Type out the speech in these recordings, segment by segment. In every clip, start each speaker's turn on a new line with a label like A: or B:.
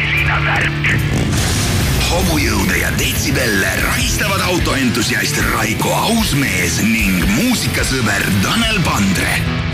A: masinavärk. hobujõude ja detsibelle rahistavad autoentusiast Raiko Ausmees ning muusikasõber Tanel Pandre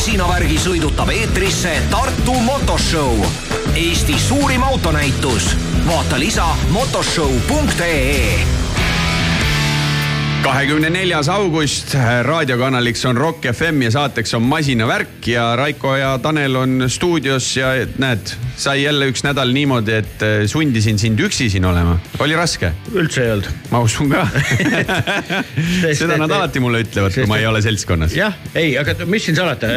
B: masinavärgi sõidutab eetrisse Tartu Motoshow, Eesti suurim autonäitus. vaata lisa motoshow.ee
C: kahekümne neljas august, raadiokanaliks on Rock FM ja saateks on Masinavärk ja Raiko ja Tanel on stuudios ja näed, sai jälle üks nädal niimoodi, et eh, sundisin sind üksi siin olema. oli raske?
D: üldse ei olnud.
C: ma usun ka. seda nad alati mulle ütlevad, kui ma ei ole seltskonnas.
D: jah, ei, aga mis siin salata,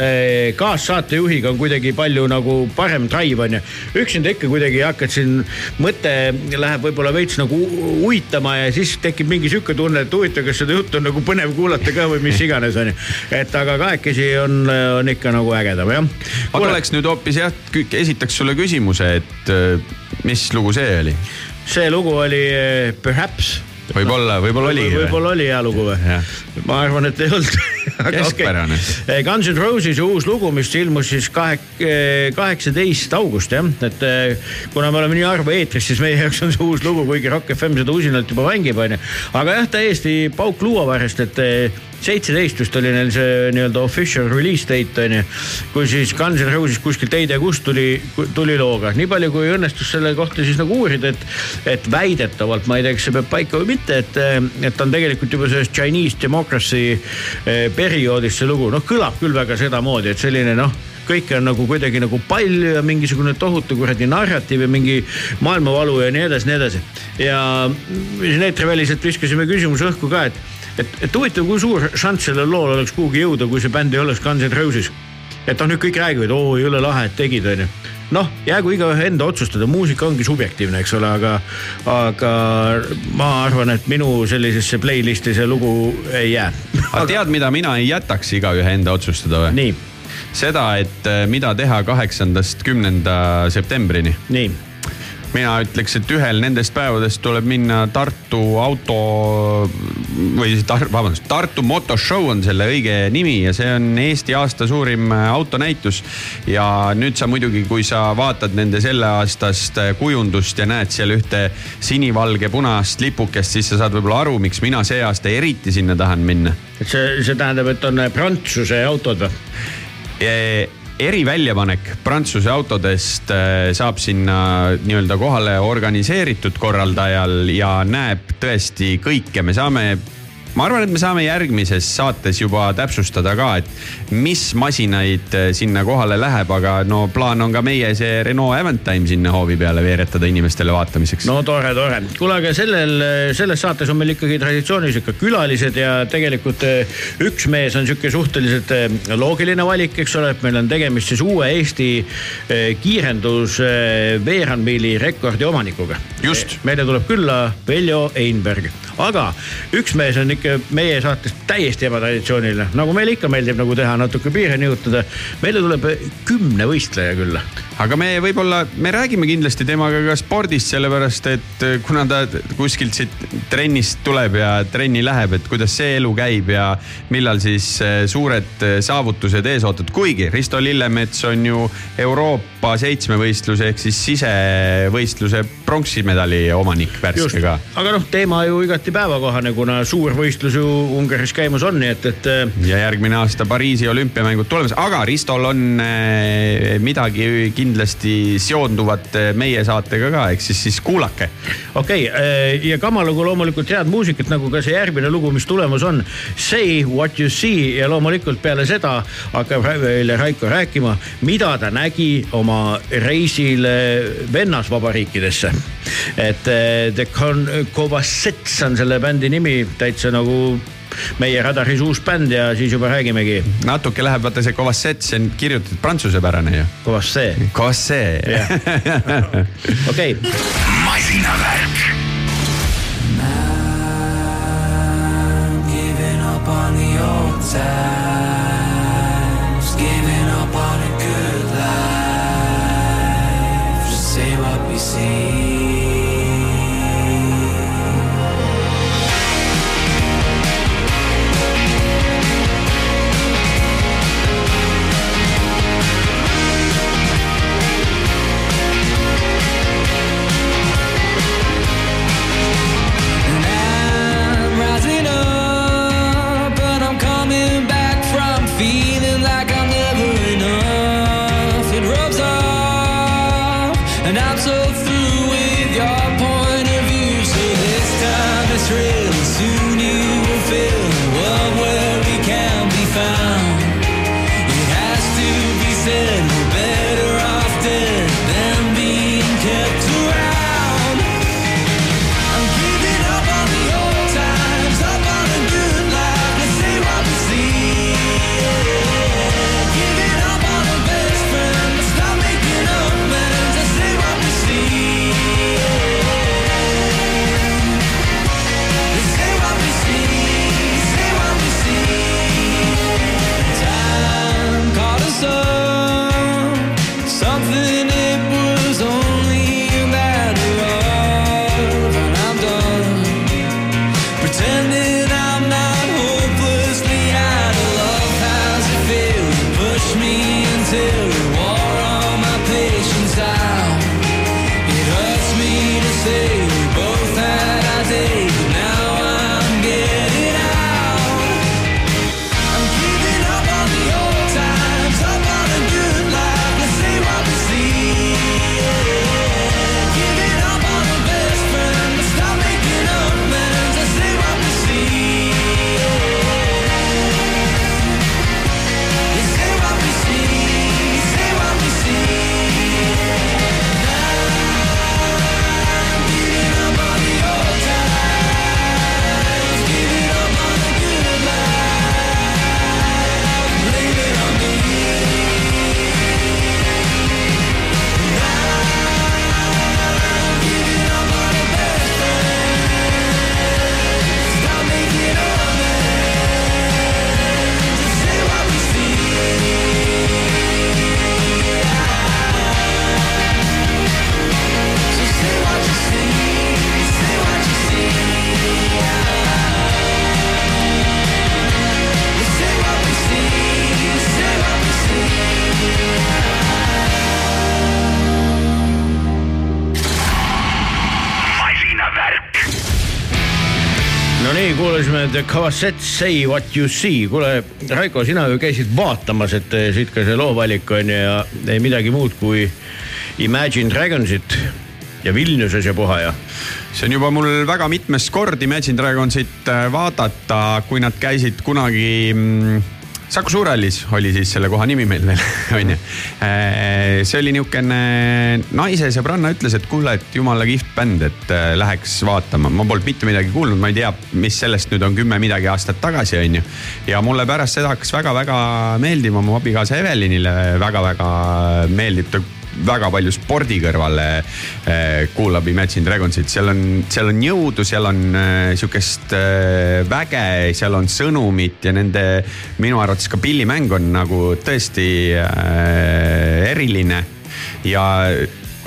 D: kaassaatejuhiga on kuidagi palju nagu parem drive on ju. üksinda ikka kuidagi hakkad siin, mõte läheb võib-olla veits nagu uitama ja siis tekib mingi sihuke tunne, et huvitav, kas seda juttu on nagu põnev kuulata ka või mis iganes on ju. et aga kahekesi on, on ikka nagu ägedam jah.
C: aga oleks nüüd hoopis jah, esitaks sulle küsimuse, et eh, mis lugu see oli?
D: see lugu oli eh, Perhaps.
C: võib-olla, võib-olla oligi.
D: võib-olla oli hea lugu või ma arvan, et ei olnud
C: Keskpärane.
D: okay.. Guns N Roses uus lugu, mis ilmus siis kahe, kaheksateist august jah, et kuna me oleme nii harva eetris, siis meie jaoks on see uus lugu, kuigi Rock FM seda usinalt juba mängib, onju. aga jah, täiesti pauk luuavarest, et eh, seitseteist vist oli neil see nii-öelda official release date onju, kui siis Guns N Roses kuskilt ei tea kust tuli, tuli looga. nii palju, kui õnnestus selle kohta siis nagu uurida, et, et väidetavalt, ma ei tea, kas see peab paika või mitte, et, et on tegelikult juba sellest Chinese democracy eh, perioodist see lugu, noh, kõlab küll väga sedamoodi, et selline noh kõike on nagu kuidagi nagu palju ja mingisugune tohutu kuradi narratiiv ja mingi maailmavalu ja nii edasi, nii edasi. ja siin eetriväliselt viskasime küsimuse õhku ka, et, et, et huvitav, kui suur šanss sellel lool oleks kuhugi jõuda, kui see bänd ei oleks Guns N Roses. et noh, nüüd kõik räägivad, oo jõle lahe, et tegid, onju noh, jäägu igaühe enda otsustada, muusika ongi subjektiivne, eks ole, aga, aga ma arvan, et minu sellisesse playlist'i see lugu ei jää.
C: aga tead, mida mina ei jätaks igaühe enda otsustada või?
D: nii,
C: seda, et äh, mida teha kaheksandast kümnenda septembrini.
D: nii
C: mina ütleks, et ühel nendest päevadest tuleb minna Tartu auto või tar, vabandust, Tartu motoshow on selle õige nimi ja see on Eesti aasta suurim autonäitus. ja nüüd sa muidugi, kui sa vaatad nende selleaastast kujundust ja näed seal ühte sinivalge punast lipukest, siis sa saad võib-olla aru, miks mina see aasta eriti sinna tahan minna
D: et see, see tähendab, et on Prantsuse autod või?
C: Eriväljapanek Prantsuse autodest eh, saab sinna nii-öelda kohale organiseeritud korraldajal ja näeb tõesti kõike, me saame ma arvan, et me saame järgmises saates juba täpsustada ka, et mis masinaid eh, sinna kohale läheb, aga no plaan on ka meie see Renault Avantime sinna hoovi peale veeretada inimestele vaatamiseks no..
D: tore, tore. kuule, aga sellel, selles saates on meil ikkagi traditsioonis ikka külalised ja tegelikult eh, üks mees on sihuke suhteliselt loogiline valik, eks ole, et meil on tegemist siis uue Eesti kiirendus veerandmiili rekordi omanikuga.
C: Just.
D: meile tuleb külla Veljo Einberg, aga üks mees on ikka meie saates täiesti ebatraditsiooniline, nagu meile ikka meeldib nagu teha, natuke piire nihutada. meile tuleb kümne võistleja külla.
C: Aga me võib-olla, me räägime kindlasti temaga ka spordist, sellepärast et eh, kuna ta kuskilt siit trennist tuleb ja trenni läheb, et kuidas see elu käib ja millal siis eh, suured eh, saavutused ees ootavad, kuigi Risto Lillemets on ju Euroopa seitsmevõistluse ehk siis sisevõistluse pronksimedali omanik värske ka.
D: aga noh, teema ju igati päevakohane, kuna suur võistlus ju Ungaris käimas on, nii et, et äh,
C: ja järgmine aasta Pariisi olümpiamängud tulemas, aga Ristol on eh, midagi kindlasti seonduvat eh, meie saatega ka, ehk siis, siis kuulake
D: okei okay,, ja Kamalugu loomulikult head muusikat, nagu ka see järgmine lugu, mis tulemas on. Say what you see ja loomulikult peale seda hakkab Raiko rääkima, mida ta nägi oma reisil eh, vennasvabariikidesse. et eh, The Con- Covassets on selle bändi nimi, täitsa nagu meie radaris uus bänd ja siis juba räägimegi.
C: natuke läheb, vaata see Covassett, see on kirjutatud prantsusepärane ju.
D: Covassee jah. okei,
A: masinavärk.
E: Giving
D: kuulasime The Cavassette Say What You See. kuule, Raiko, sina ju käisid vaatamas, et eh, siit ka see loovalik on ja ei midagi muud kui Imagine Dragonsit ja Vilniuses ja puha ja.
C: see on juba mul väga mitmes kord Imagine Dragonsit äh, vaadata, kui nad käisid kunagi mm, Saku Suurhallis oli siis selle koha nimi meil veel, onju. see oli niisugune naise sõbranna ütles, et kuule, et jumala kihvt bänd, et äh, läheks vaatama. ma polnud mitte midagi kuulnud, ma ei tea, mis sellest nüüd on kümme midagi aastat tagasi, onju. ja mulle pärast seda hakkas väga-väga meeldima, mu abikaasa Evelinile väga-väga meeldib ta väga palju spordi kõrvale kuulab Imagine Dragonsit, seal on, seal on jõudu, seal on eh, sihukest eh, väge, seal on sõnumit ja nende minu arvates ka pillimäng on nagu tõesti eriline ja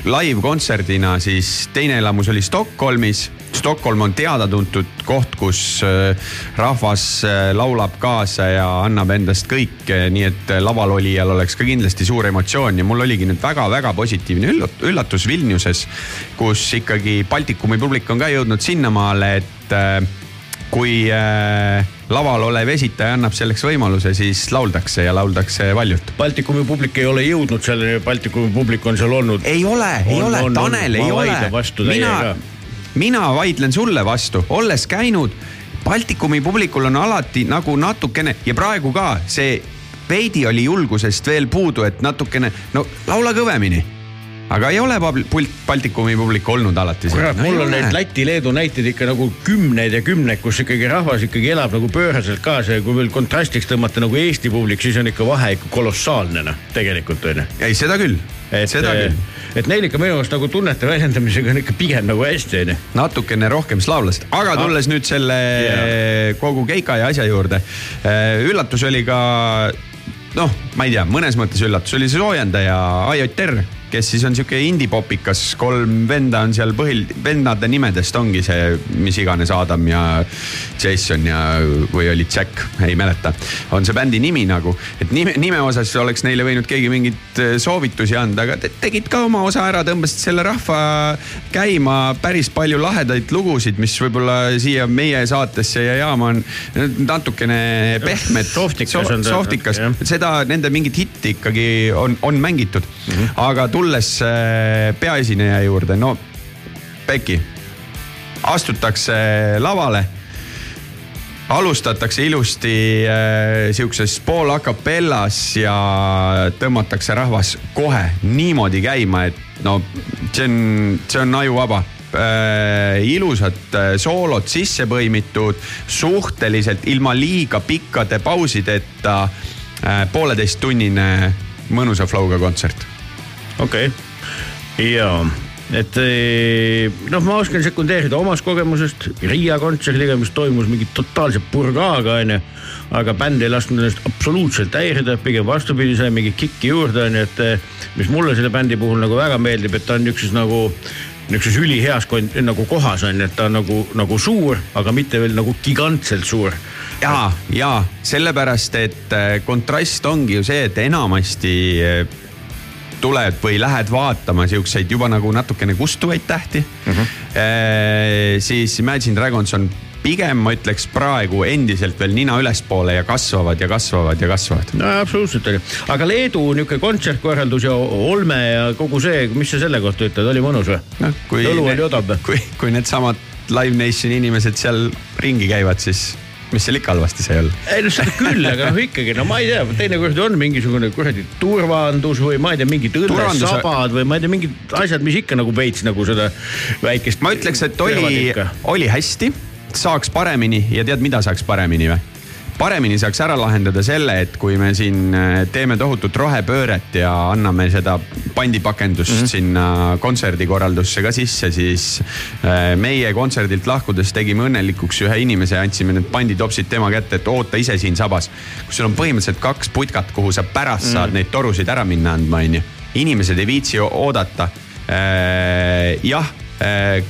C: live-kontserdina siis teine elamus oli Stockholmis. Stockholm on teada-tuntud koht, kus äh, rahvas äh, laulab kaasa ja annab endast kõike, nii et äh, laval olijal oleks ka kindlasti suur emotsioon ja mul oligi nüüd väga-väga positiivne üllatus Vilniuses, kus ikkagi Baltikumi publik on ka jõudnud sinnamaale, et kui äh, laval olev esitaja annab selleks võimaluse, siis lauldakse ja lauldakse valjult.
D: Baltikumi publik ei ole jõudnud selleni, Baltikumi publik on seal olnud.
C: ei ole, ei ole, Tanel, ei ole. mina, mina vaidlen sulle vastu, olles käinud. Baltikumi publikul on alati nagu natukene ja praegu ka see veidi oli julgusest veel puudu, et natukene, no laula kõvemini aga ei ole Baltikumi publik olnud alati.
D: kurat, mul on neid Läti-Leedu näiteid ikka nagu kümneid ja kümneid, kus ikkagi rahvas ikkagi elab nagu pööraselt kaasa ja kui veel kontrastiks tõmmata nagu Eesti publik, siis on ikka vahe ikka kolossaalne noh, tegelikult on ju.
C: ei, seda küll, seda küll.
D: et neil ikka minu arust nagu tunnete väljendamisega on ikka pigem nagu hästi on ju.
C: natukene rohkem slaavlast, aga ah. tulles nüüd selle yeah. kogu keika ja asja juurde. Äh, üllatus oli ka noh, ma ei tea, mõnes mõttes üllatus oli see soojendaja Aioter kes siis on sihuke indie-popikas, kolm venda on seal põhil, vendade nimedest ongi see, mis iganes Adam ja Jason ja, või oli Jack, ei mäleta. on see bändi nimi nagu, et nime, nime osas oleks neile võinud keegi mingeid äh, soovitusi anda, aga te tegid ka oma osa ära, tõmbasid selle rahva käima, päris palju lahedaid lugusid, mis võib-olla siia meie saatesse ja jaama on natukene pehmed.
D: sohtikas so, on
C: ta. sohtikas, seda, nende mingit hitti ikkagi on, on mängitud mm, -hmm. aga tulles äh, peaesineja juurde, no Peki, astutakse lavale alustatakse ilusti äh, sihukeses pool a capellas ja tõmmatakse rahvas kohe niimoodi käima, et no see on, see on ajuvaba äh,. ilusad äh, soolod sisse põimitud, suhteliselt ilma liiga pikkade pausideta äh, pooleteisttunnine mõnusa flow'ga kontsert
D: okei. Okay., ja et eh, noh, ma oskan sekundeerida omast kogemusest. Riia kontserdiga, mis toimus mingi totaalse purgaaga onju. aga bänd ei lasknud ennast absoluutselt häirida, pigem vastupidi, sai mingi kikki juurde onju, et eh, mis mulle selle bändi puhul nagu väga meeldib, et ta on niisuguses nagu niisuguses üliheas nagu kohas on ju, et ta on nagu, nagu suur, aga mitte veel nagu gigantselt suur.
C: Ja, ja sellepärast, et eh, kontrast ongi ju see, et enamasti tuled või lähed vaatama siukseid juba nagu natukene kustuvaid tähti mm, -hmm. siis Imagine Dragons on pigem ma ütleks praegu endiselt veel nina ülespoole ja kasvavad ja kasvavad ja kasvavad.
D: no absoluutselt oli, aga Leedu niisugune kontsertkorraldus ja olme ja kogu see, mis sa selle kohta ütled, oli mõnus või
C: no,?
D: õlu oli odav või?
C: kui, kui needsamad Live Nationi inimesed seal ringi käivad, siis mis seal ikka halvasti sai olla?
D: ei no seda küll, aga noh, ikkagi no ma ei tea, teinekord on mingisugune kuradi turvandus või ma ei tea, mingid õllesabad või ma ei tea, mingid asjad, mis ikka nagu veits nagu seda väikest.
C: ma ütleks, et oli, oli hästi, saaks paremini ja tead, mida saaks paremini või? Paremini saaks ära lahendada selle, et kui me siin äh, teeme tohutut rohepööret ja anname seda pandipakendust mm -hmm. sinna kontserdikorraldusse ka sisse, siis äh, meie kontserdilt lahkudes tegime õnnelikuks ühe inimese, andsime need panditopsid tema kätte, et oota ise siin sabas. kus sul on põhimõtteliselt kaks putkat, kuhu sa pärast mm -hmm. saad neid torusid ära minna andma, onju. inimesed ei viitsi oodata. Äh, jah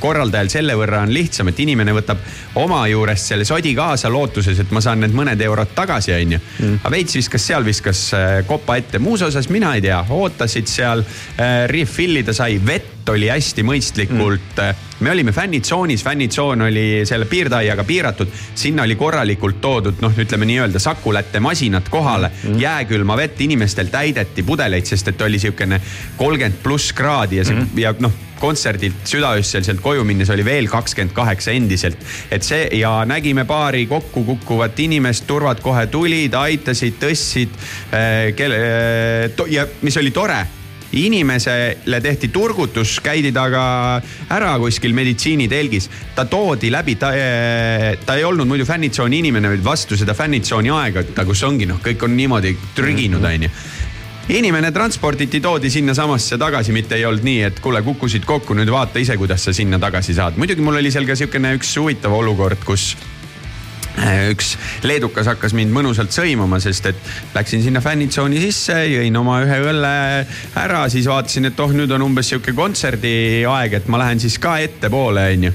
C: korraldajal selle võrra on lihtsam, et inimene võtab oma juurest selle sodi kaasa lootuses, et ma saan need mõned eurod tagasi, onju. Mm. aga veits viskas seal, viskas äh, kopa ette, muus osas mina ei tea, ootasid seal, äh, refill ida sai vett oli hästi mõistlikult mm., me olime fännitsoonis, fännitsoon oli selle piirdeaiaga piiratud, sinna oli korralikult toodud noh, ütleme nii-öelda sakulätte masinad kohale mm., jääkülma vett inimestel täideti pudeleid, sest et oli siukene kolmkümmend pluss kraadi ja see mm. ja noh kontserdilt südaöösel sealt koju minnes oli veel kakskümmend kaheksa endiselt. et see ja nägime paari kokku kukkuvat inimest, turvad kohe tulid, aitasid, tõstsid äh,. kelle äh, ja mis oli tore inimesele tehti turgutus, käidi temaga ära kuskil meditsiinitelgis. ta toodi läbi, ta, ta ei olnud muidu fännitsooni inimene, vaid vastu seda fännitsooni aega, ta kus ongi noh, kõik on niimoodi trüginud, onju inimene transporditi, toodi sinnasamasse tagasi, mitte ei olnud nii, et kuule, kukkusid kokku, nüüd vaata ise, kuidas sa sinna tagasi saad. muidugi mul oli seal ka sihukene üks huvitav olukord, kus üks leedukas hakkas mind mõnusalt sõimama, sest et läksin sinna fännitsooni sisse, jõin oma ühe õlle ära, siis vaatasin, et oh, nüüd on umbes sihuke kontserdi aeg, et ma lähen siis ka ettepoole, onju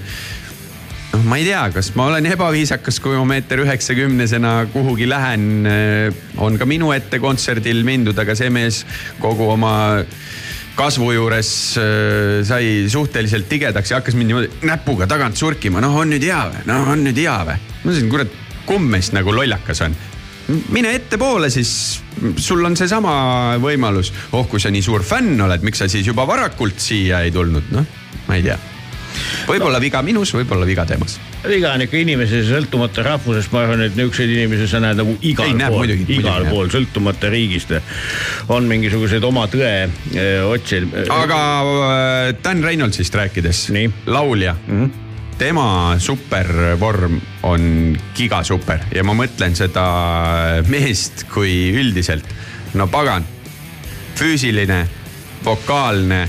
C: noh, ma ei tea, kas ma olen ebaviisakas, kui ma meeter üheksakümnesena kuhugi lähen. Äh, on ka minu ette kontserdil mindud, aga see mees kogu oma kasvu juures äh, sai suhteliselt tigedaks ja hakkas mind niimoodi näpuga tagant surkima, noh, on nüüd hea või, noh, on nüüd hea või. Ma mõtlesin, kurat, kumb meist nagu lollakas on mine ettepoole, siis sul on seesama võimalus. oh, kui sa nii suur fänn oled, miks sa siis juba varakult siia ei tulnud, noh, ma ei tea. võib-olla viga minus, võib-olla viga temas
D: viga on ikka inimese sõltumata rahvusest, ma arvan, et niisuguseid inimesi sa näed nagu igal
C: Ei, näeb,
D: pool, igal
C: muidugi,
D: pool, sõltumata riigist. on mingisuguseid oma tõe eh, otsijaid.
C: aga äh, Dan Reynoldsist rääkides, laulja mm. -hmm tema supervorm on gigasuper ja ma mõtlen seda meest kui üldiselt. no pagan, füüsiline, vokaalne,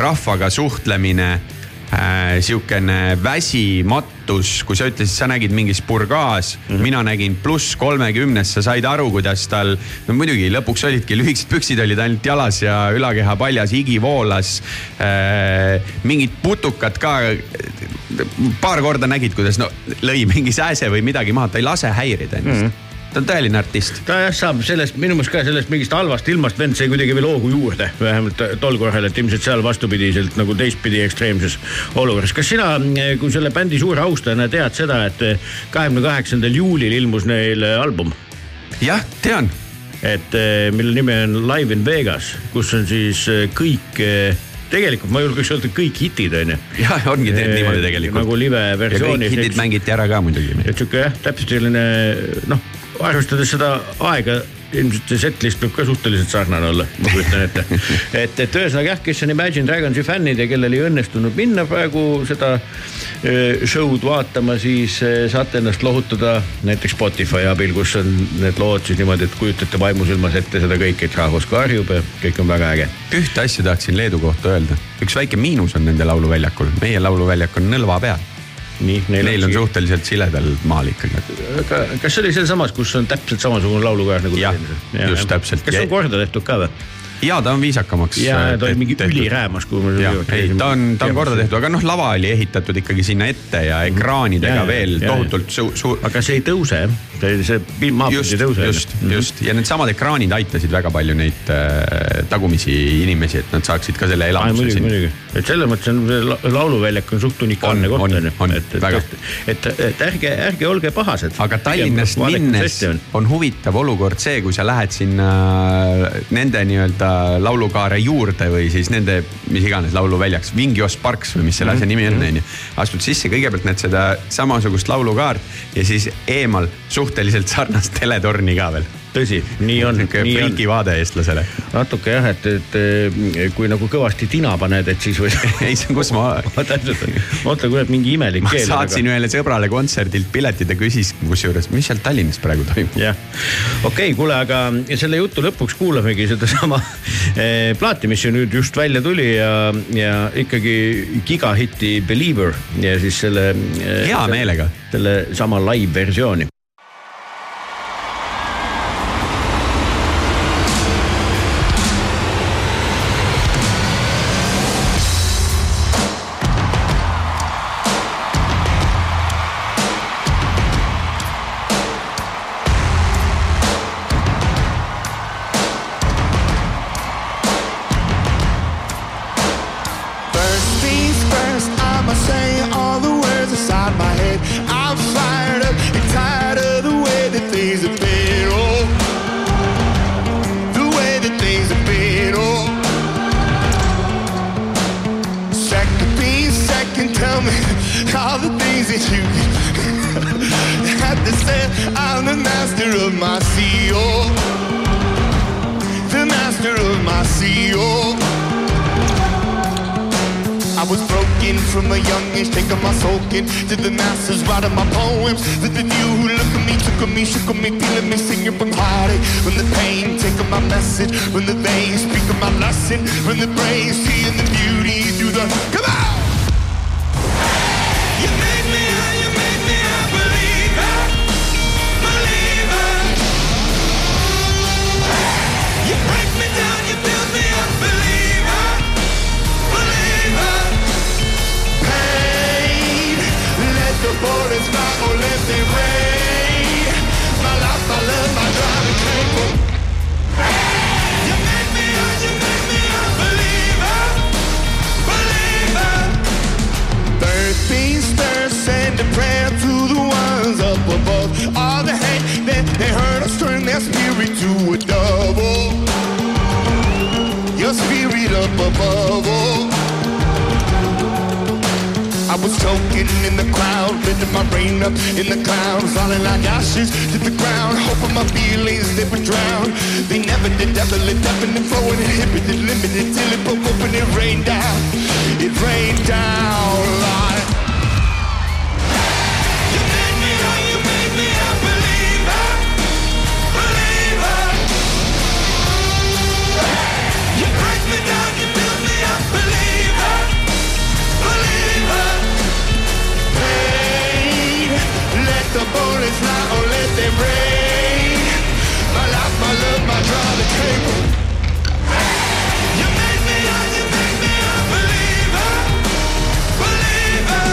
C: rahvaga suhtlemine äh, sihukene väsimatus, kui sa ütlesid, sa nägid mingis purgaas mm, -hmm. mina nägin pluss kolmekümnes, sa said aru, kuidas tal, no muidugi lõpuks olidki lühikesed püksid olid ainult jalas ja ülakeha paljas, higi voolas äh,. mingid putukad ka. Paar korda nägid, kuidas no lõi mingi sääse või midagi maha, ta ei lase häirida ennast mm. -hmm ta on tõeline artist.
D: ta jah saab sellest, minu meelest ka sellest mingist halvast ilmast vend sai kuidagi veel hoogu juurde, vähemalt tol korral, et ilmselt seal vastupidiselt nagu teistpidi ekstreemses olukorras. kas sina, kui selle bändi suure austajana tead seda, et kahekümne kaheksandal juulil ilmus neil album?
C: jah, tean.
D: et mille nimi on Live in Vegas, kus on siis kõik tegelikult ma julgeks öelda kõik hitid onju.
C: jah, ongi niimoodi tegelikult.
D: nagu live versioonis.
C: kõik hitid mängiti ära ka muidugi.
D: et sihuke jah, täpselt selline noh arvestades seda aega ilmselt see setlist võib ka suhteliselt sarnane olla, ma kujutan ette. et, et ühesõnaga jah, kes on Imagine Dragonsi fännid ja kellel ei õnnestunud minna praegu seda show'd vaatama, siis saate ennast lohutada näiteks Spotify abil, kus on need lood siis niimoodi, et kujutate vaimusilmas ette seda kõike, et rahvas karjub ja kõik on väga äge.
C: ühte asja tahtsin Leedu kohta öelda, üks väike miinus on nende lauluväljakul, meie lauluväljak on nõlva peal
D: nii,
C: neil, neil on siia. suhteliselt siledal maal ikkagi.
D: aga kas see oli sealsamas, kus on täpselt samasugune laulukaar nagu
C: jah, just täpselt.
D: kas see on korda tehtud ka või?
C: Ja ta on viisakamaks.
D: ja ta oli mingi üliräämas, kui
C: ma. ei, ta on, ta on korda tehtud, aga noh, lava oli ehitatud ikkagi sinna ette ja mhm. ekraanidega ja, veel ja, tohutult suur su....
D: aga see ei tõuse see maapilt ei tõuse.
C: just, mhm. just ja needsamad ekraanid aitasid väga palju neid äh, tagumisi inimesi, et nad saaksid ka selle elamuse
D: siin. muidugi, et selles mõttes on lauluväljak on suht unikaalne koht on ju. et, et, et, et ärge, ärge olge pahased.
C: aga Tallinnast minnes on. on huvitav olukord see, kui sa lähed sinna nende nii-öelda laulukaare juurde või siis nende, mis iganes lauluväljaks, Vingios Parks või mis selle asja nimi on, mhm. onju. astud sisse, kõigepealt näed seda samasugust laulukaart ja siis eemal suhteliselt sarnast teletorni ka veel
D: tõsi, nii on.
C: niisugune friiki vaade eestlasele.
D: natuke jah, et, et kui nagu kõvasti tina paned, et siis või
C: ei, kus ma
D: täpselt, oota, kuule mingi imelik
C: keel. ma saatsin ühele sõbrale kontserdilt piletid ja küsis kusjuures, mis seal Tallinnas praegu toimub.
D: jah, okei okay,, kuule, aga selle jutu lõpuks kuulamegi sedasama eh, plaati, mis ju nüüd just välja tuli ja, ja ikkagi gigahitti Believer ja siis selle
C: eh,. hea meelega.
D: selle sama live versiooni.
F: Up in the clouds, falling like ashes to the ground. Hoping my feelings they would drown. They never did, definitely deafening, flowing, inhibited, limited till it broke open. It rained down, it rained down like. Them rain. My life, my love, my driving cable. You made me, you made me a believer, believer.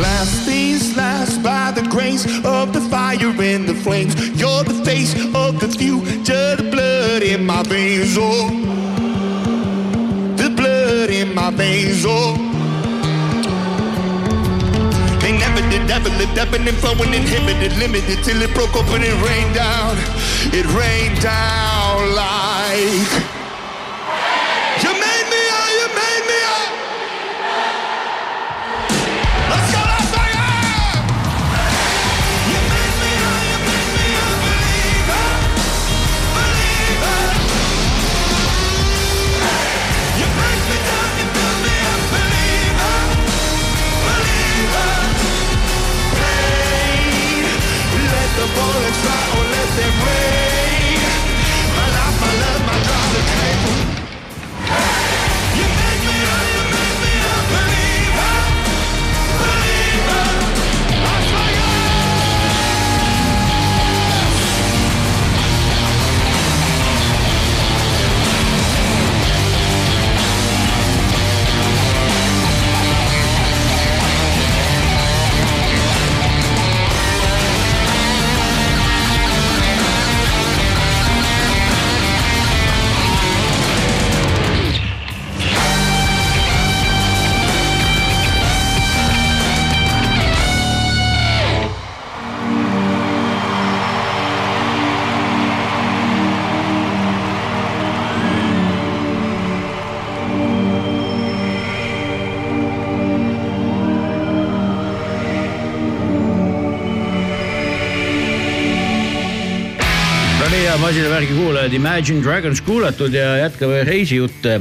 F: Last things last by the grace of the fire and the flames. You're the face of the future, the blood in my veins, oh. The blood in my veins, oh. Lived up and flowing, inhibited, limited till it broke open and rained down. It rained down like.
D: that way kuulajad, Imagine Dragons kuulatud ja jätkame reisijutte.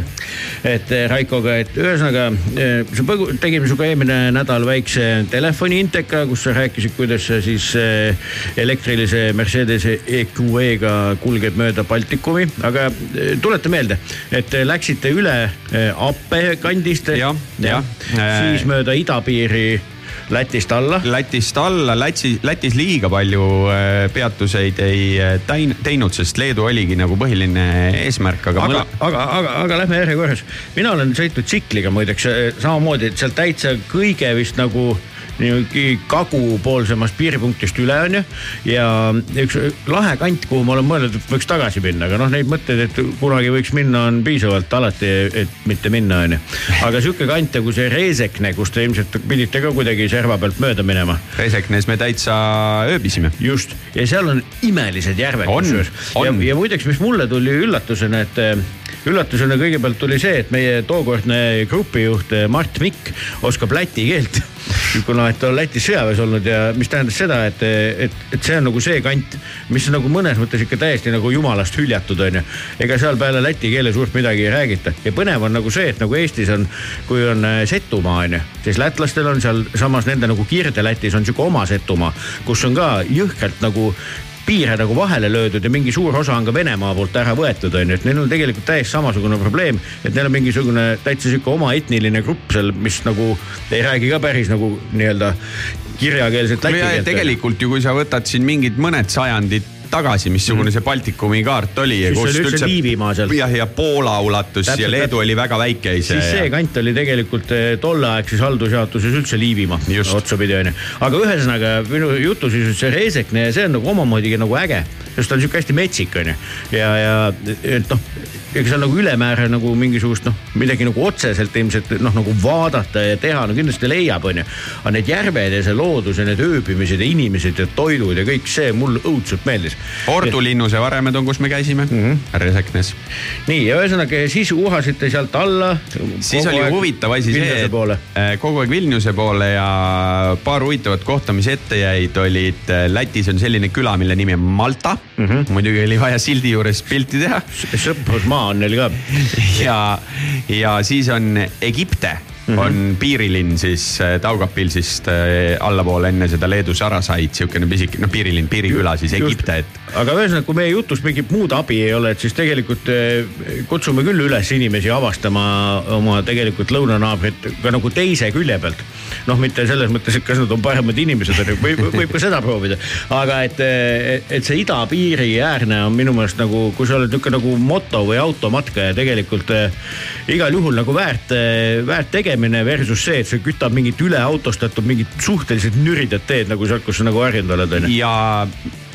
D: et eh, Raikoga, et ühesõnaga eh, sa põgu- tegime sinuga eelmine nädal väikse telefoniinteka, kus sa rääkisid, kuidas sa siis eh, elektrilise Mercedese EQE-ga kulged mööda Baltikumi, aga tuleta meelde, et te läksite üle Appe kandist.
C: Jah, jah.
D: siis mööda idapiiri Lätist alla.
C: Lätist alla, Läti, Lätis liiga palju äh, peatuseid ei äh, tein- teinud, sest Leedu oligi nagu põhiline eesmärk, aga,
D: aga
C: aga...,
D: aga, aga, lähme järjekorras. mina olen sõitnud tsikliga muideks eh, samamoodi, et sealt täitsa kõige vist nagu niimoodi kagupoolsemast piiripunktist üle onju. ja üks lahe kant, kuhu ma olen mõelnud, et võiks tagasi minna, aga noh, neid mõtteid, et kunagi võiks minna, on piisavalt alati, et mitte minna onju. aga sihuke kant nagu see Reesekne, kus te ilmselt pidite ka kuidagi serva pealt mööda minema.
C: Reseknes me täitsa ööbisime.
D: just ja seal on imelised järved
C: On, on.
D: ja muideks, mis mulle tuli üllatusena, et üllatusena kõigepealt tuli see, et meie tookordne grupijuht eh, Mart Mikk oskab läti keelt kuna et ta on Lätis sõjaväes olnud ja mis tähendas seda, et, et, et see on nagu see kant, mis on nagu mõnes mõttes ikka täiesti nagu jumalast hüljatud onju. ega seal peale läti keele suurt midagi ei räägita ja põnev on nagu see, et nagu Eestis on, kui on äh, Setumaa onju, siis lätlastel on seal samas nende nagu Kirde-Lätis on sihuke oma Setumaa, kus on ka jõhkralt nagu piire nagu vahele löödud ja mingi suur osa on ka Venemaa poolt ära võetud, onju, et neil on tegelikult täiesti samasugune probleem, et neil on mingisugune täitsa sihuke oma etniline grupp seal, mis nagu ei räägi ka päris nagu nii-öelda kirjakeelset läti keelt.
C: tegelikult ju, kui sa võtad siin mingid mõned sajandid tagasi, missugune see Baltikumi kaart oli.
D: Siis oli üldse Liivimaa seal.
C: jah, ja Poola ulatus
D: Täpselt,
C: ja Leedu
D: täpselt.
C: oli väga väike ise.
D: siis see kant oli tegelikult eh, tolleaegses haldusjaotuses üldse Liivimaa otsapidi onju. aga ühesõnaga minu jutu siis see Reesekne ja see on nagu omamoodi nagu äge, sest ta on sihuke hästi metsik onju. ja, ja et noh, ega seal nagu ülemäära nagu mingisugust noh, midagi nagu otseselt ilmselt noh, nagu vaadata ja teha, no kindlasti leiab onju. aga need järved ja see loodus ja need ööbimised ja inimesed ja toidud ja kõik see mulle õudselt meeldis.
C: Ordu linnuse varemed on, kus me käisime mm. -hmm. Reseknes.
D: nii ja ühesõnaga siis uhasite sealt alla.
C: siis oli huvitav asi see, et äh, kogu aeg Vilniuse poole ja paar huvitavat kohta, mis ette jäid, olid äh, Lätis on selline küla, mille nimi on Malta mm. -hmm. muidugi oli vaja sildi juures pilti teha
D: sõprusmaa on neil ka.
C: ja, ja siis on Egipte mm -hmm. on piirilinn siis äh, Taugapilsist äh, allapoole enne seda Leedu Sarasaid, siukene pisike, noh piirilinn, piiriküla siis Egipte, et
D: aga ühesõnaga, kui meie jutus mingit muud abi ei ole, et siis tegelikult eh, kutsume küll üles inimesi avastama oma tegelikult lõunanaabrit ka nagu teise külje pealt. noh, mitte selles mõttes, et kas nad on paremad inimesed, onju, võib, võib ka seda proovida. aga et, et see idapiiri äärne on minu meelest nagu, kui sa oled niisugune nagu moto või automatka ja tegelikult igal juhul nagu väärt, väärt tegemine versus see, et see kütab mingit üleautostatud, mingit suhteliselt nüridat teed nagu sealt, kus sa nagu harjunud oled, onju.
C: ja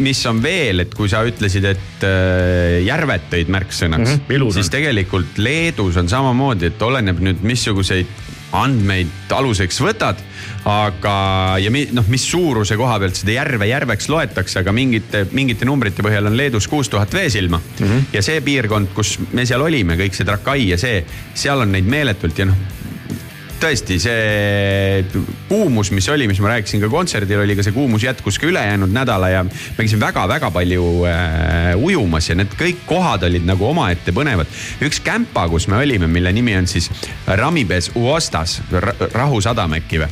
C: mis on veel, et kui sa ütlesid, et äh, järved tõid märksõnaks mm,
D: on.
C: siis tegelikult Leedus on samamoodi, et oleneb nüüd, missuguseid andmeid aluseks võtad, aga ja mi, noh, mis suuruse koha pealt seda järve järveks loetakse, aga mingite, mingite numbrite põhjal on Leedus kuus tuhat veesilma mm. -hmm. ja see piirkond, kus me seal olime, kõik see Trakai ja see, seal on neid meeletult ja noh tõesti see kuumus, mis oli, mis ma rääkisin ka kontserdil, oli ka see kuumus jätkus ka ülejäänud nädala ja ma käisin väga-väga palju äh, ujumas ja need kõik kohad olid nagu omaette põnevad. üks kämpa, kus me olime, mille nimi on siis Ramibes Uostas, rahusadam äkki või.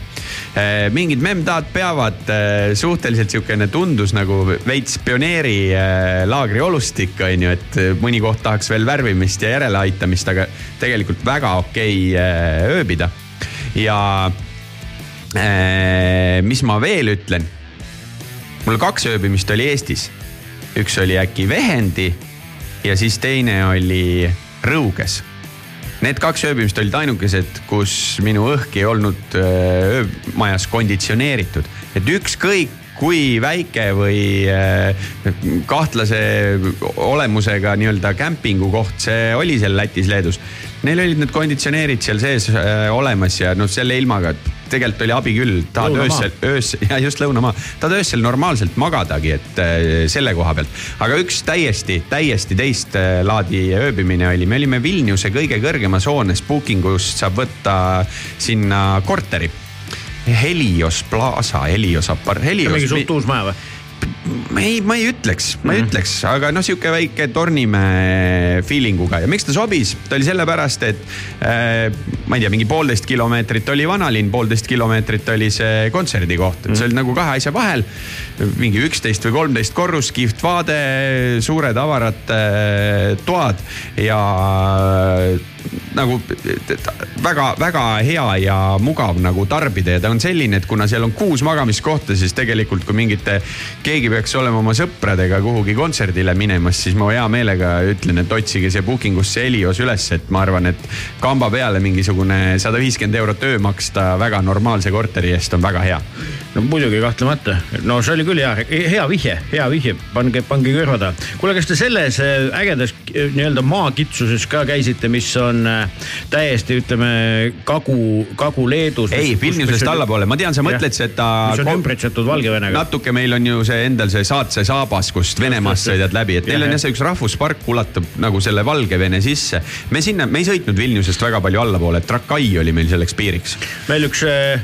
C: Mingid memdad peavad äh, suhteliselt sihukene tundus nagu veits pioneeri äh, olustik on ju, et äh, mõni koht tahaks veel värvimist ja järeleaitamist, aga tegelikult väga okei äh, ööbida ja äh, mis ma veel ütlen. mul kaks ööbimist oli Eestis. üks oli äkki Vehendi ja siis teine oli Rõuges. Need kaks ööbimist olid ainukesed, kus minu õhk ei olnud öö, öömajas konditsioneeritud, et ükskõik kui väike või äh, kahtlase olemusega nii-öelda kämpingukoht see oli seal Lätis-Leedus. Neil olid need konditsioneerid seal sees äh, olemas ja noh, selle ilmaga tegelikult oli abi küll, tahad öösel, öösel ja just lõunamaa, tahad öösel normaalselt magadagi, et äh, selle koha pealt. aga üks täiesti, täiesti teist äh, laadi ööbimine oli, me olime Vilniuse kõige kõrgemas hoones, booking ust saab võtta sinna korteri. Helios Plaza, Helios apar-, Helios.
D: mingi suht uus maja või?
C: Ma ei, ma ei ütleks, ma ei ütleks, aga noh, sihuke väike Tornimäe feeling uga ja miks ta sobis, ta oli sellepärast, et äh, ma ei tea, mingi poolteist kilomeetrit oli vanalinn, poolteist kilomeetrit oli see kontserdikoht, et see oli nagu kahe asja vahel. mingi üksteist või kolmteist korrust, kihvt vaade, suured avarad äh, toad ja nagu väga-väga hea ja mugav nagu tarbida ja ta on selline, et kuna seal on kuus magamiskohta, siis tegelikult kui mingite, keegi peaks olema oma sõpradega kuhugi kontserdile minemas, siis ma hea meelega ütlen, et otsige see booking usse Helios üles, et ma arvan, et kamba peale mingisugune sada viiskümmend eurot öö maksta väga normaalse korteri eest on väga hea.
D: no muidugi kahtlemata, no see oli küll hea, hea vihje, hea vihje, pange, pange kõrva taha. kuule, kas te selles äh, ägedas nii-öelda maakitsuses ka käisite, mis on äh, täiesti ütleme kagu, Kagu-Leedus.
C: ei, Vilniusest allapoole, ma tean, sa mõtled seda.
D: mis on ümbritsetud Valgevenega.
C: natuke meil on ju see endal see Saatse saabas, kust Venemaast sõidad läbi, et neil
D: Jah,
C: on
D: jah.
C: jah see üks rahvuspark ulatub nagu selle Valgevene sisse. me sinna, me ei sõitnud Vilniusest väga palju allapoole, Trakai oli meil selleks piiriks.
D: meil üks äh,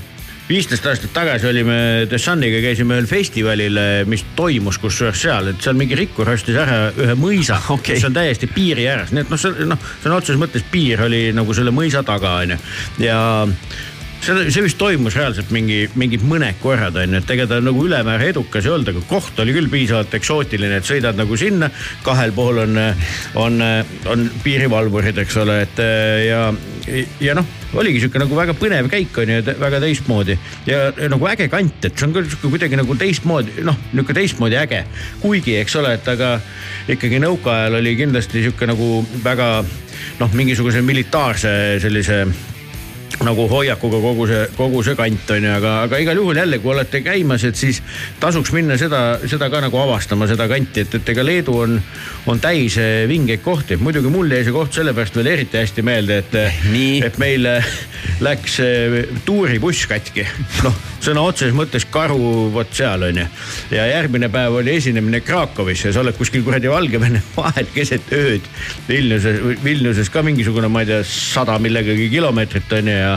D: viisteist aastat tagasi olime The Suniga, käisime ühel festivalil, mis toimus kusjuures seal, et seal mingi rikkur ostis ära ühe mõisa
C: Okei.
D: okay., mis on täiesti piiri ääres, nii et noh, see noh, sõna otseses mõttes piir oli nagu selle mõisa taga onju ja see, see vist toimus reaalselt mingi, mingi mõned korrad onju, et ega ta nagu ülemäära edukas ei olnud, aga koht oli küll piisavalt eksootiline, et sõidad nagu sinna, kahel pool on, on, on piirivalvurid, eks ole, et ja, ja noh, oligi sihuke nagu väga põnev käik on ju, väga teistmoodi ja nagu äge kant, et see on küll sihuke kuidagi nagu teistmoodi, noh, nihuke teistmoodi äge. kuigi, eks ole, et aga ikkagi nõukaajal oli kindlasti sihuke nagu väga noh, mingisuguse militaarse sellise nagu hoiakuga kogu see, kogu see kant on ju, aga, aga igal juhul jälle, kui olete käimas, et siis tasuks minna seda, seda ka nagu avastama, seda kanti, et, et ega Leedu on, on täis eh, vingeid kohti. muidugi mul jäi see koht sellepärast veel eriti hästi meelde, et, et meil eh, läks eh, tuuribuss katki. noh, sõna otseses mõttes karu vot seal on ju. ja järgmine päev oli esinemine Krakowis ja sa oled kuskil kuradi Valgevene vahel keset ööd. Vilniuses, Vilniuses ka mingisugune, ma ei tea, sada millegagi kilomeetrit on ju ja,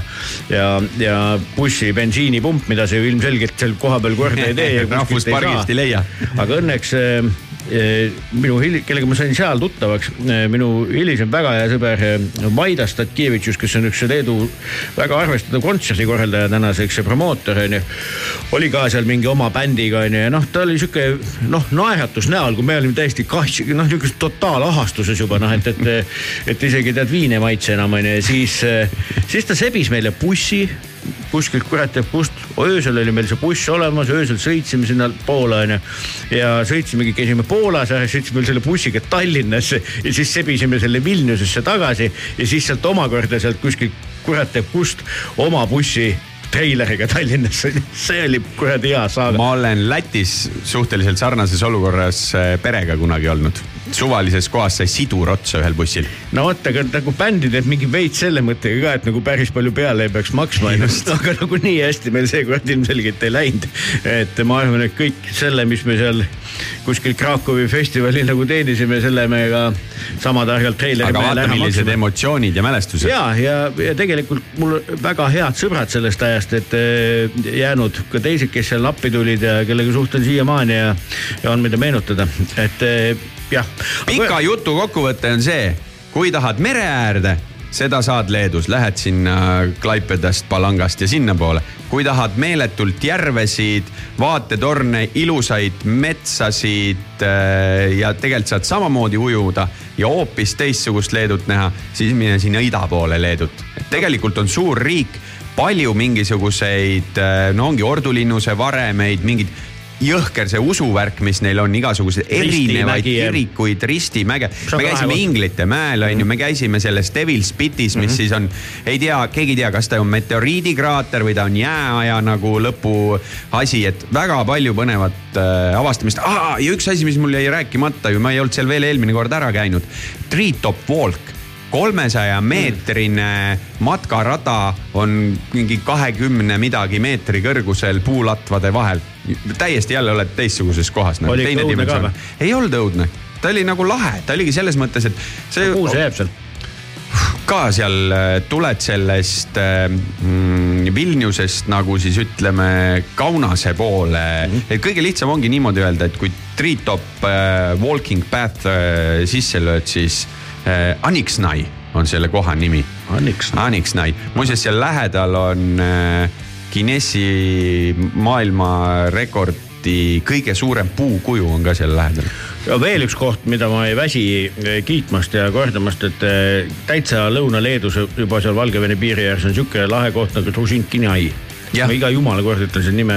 D: ja, ja bussi bensiinipump, mida sa ju ilmselgelt seal kohapeal korda ei tee
C: Rahvuspargist ei leia.
D: aga õnneks äh, minu hili-, kellega ma sain seal tuttavaks, minu hilisem väga hea sõber Vaida Statkevitšus, kes on üks Leedu väga arvestatav kontserdikorraldaja tänaseks ja promootor onju. oli ka seal mingi oma bändiga onju ja noh, ta oli sihuke noh, naeratus näol, kui me olime täiesti kah-, noh niisuguses totaalahastuses juba noh, et, et, et isegi tead viin ei maitse enam onju ja siis, siis ta sebis meile bussi kuskilt kurat teab kust, öösel oli meil see buss olemas, öösel sõitsime sinnapoole onju. ja sõitsimegi, käisime Poolas ära, sõitsime selle bussiga Tallinnasse ja siis sebisime selle Vilniusesse tagasi ja siis sealt omakorda sealt kuskilt kurat teab kust oma bussi treileriga Tallinnasse, see oli kuradi hea saaga.
C: ma olen Lätis suhteliselt sarnases olukorras äh, perega kunagi olnud. Suvalises kohas sai sidur otsa ühel bussil.
D: no vot, aga nagu bändi teeb mingi veits selle mõttega ka, et nagu päris palju peale ei peaks maksma, aga nagu nii hästi meil seekord ilmselgelt ei läinud. et ma arvan, et kõik selle, mis me seal kuskil Krakowi festivalil nagu teenisime, selle me ka sama targalt treileri
C: aga vaata, millised emotsioonid ja mälestused.
D: ja, ja, ja tegelikult mul väga head sõbrad sellest ajast, et eh, jäänud ka teised, kes seal appi tulid ja kellega suhtlen siiamaani ja, ja on mida meenutada, et eh, jah.
C: pika jutu kokkuvõte on see, kui tahad mere äärde, seda saad Leedus, lähed sinna Klaipedast, Palangast ja sinnapoole. kui tahad meeletult järvesid, vaatetorne, ilusaid metsasid äh, ja tegelikult saad samamoodi ujuda ja hoopis teistsugust Leedut näha, siis mine sinna ida poole Leedut. tegelikult on suur riik, palju mingisuguseid, no ongi ordulinnuse varemeid, mingid jõhker see usuvärk, mis neil on, igasuguseid erinevaid kirikuid, ristimäge. me käisime. Inglite mäel on ju, me käisime selles Devil's Pitis, mis siis on, ei tea, keegi ei tea, kas ta on meteoriidikraater või ta on jääaja nagu lõpu asi, et väga palju põnevat äh, avastamist ja üks asi, mis mul jäi rääkimata ju, ma ei olnud seal veel eelmine kord ära käinud. Treetop Walk kolmesaja meetrine matkarada on mingi kahekümne midagi meetri kõrgusel puulatvade vahel. Täiesti jälle oled teistsuguses kohas nagu..
D: Oli ikka õudne ka või?
C: ei olnud õudne, ta oli nagu lahe, ta oligi selles mõttes, et see
D: kuhu see jääb seal?
C: ka seal äh, tuled sellest äh, mm, Vilniusest nagu siis ütleme Kaunase poole mm. -hmm. et kõige lihtsam ongi niimoodi öelda, et kui Treetop äh, Walking Path äh, sisse lööd, siis äh, Aniksnai on selle koha nimi.
D: Aniksnai.
C: Aniksnai, muuseas seal lähedal on äh, Guinessi maailmarekordi kõige suurem puukuju on ka seal lähedal.
D: ja veel üks koht, mida ma ei väsi eh, kiitmast ja kordamast, et eh, täitsa Lõuna-Leedus juba seal Valgevene piiri ääres on sihuke lahe koht nagu Trušinkinai.
C: Jah.
D: ma iga jumala kord ütlen selle nime,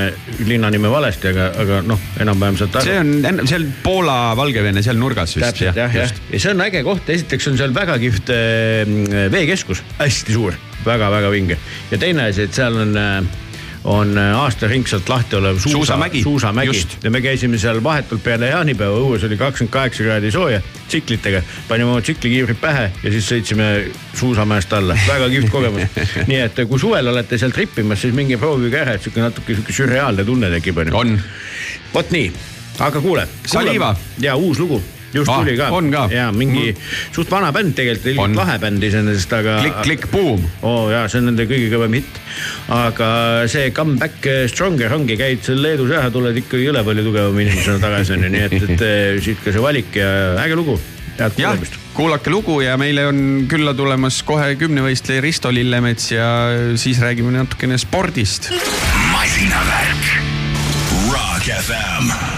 D: linna nime valesti, aga, aga noh, enam-vähem saad aru.
C: see on seal Poola-Valgevene seal nurgas vist
D: täpselt jah, jah, ja see on äge koht, esiteks on seal väga kihvt äh, veekeskus, hästi suur väga,, väga-väga vinge ja teine asi, et seal on äh, on äh, aastaringselt lahti olev suusa,
C: Suusamägi.
D: suusamägi ja me käisime seal vahetult peale jaanipäeva, õues oli kakskümmend kaheksa kraadi sooja tsiklitega. panime oma tsiklikiivrid pähe ja siis sõitsime suusamäest alla, väga kihvt kogemus. nii et kui suvel olete seal trippimas, siis minge proovige ära, et sihuke natuke sihuke sürreaalne tunne tekib onju.
C: on,
D: vot nii, aga kuule.
C: Saliva.
D: ja uus lugu just
C: Ah,
D: tuli ka.
C: on ka?
D: ja mingi suht vana bänd tegelikult, ilgelt lahe bänd iseenesest, aga.
C: klikk-klikk-buum.
D: oo oh, jaa, see on nende kõige kõvem hitt. aga see Comeback Stronger ongi, käid seal Leedus ära, tuled ikkagi jõle palju tugevama inimesena tagasi onju, nii et, et eh, siit ka see valik ja äge lugu. head
C: jah
D: kuulamist.,
C: kuulake lugu ja meile on külla tulemas kohe kümnevõistleja Risto Lillemets ja siis räägime natukene spordist.
A: masinavärk. Rock FM.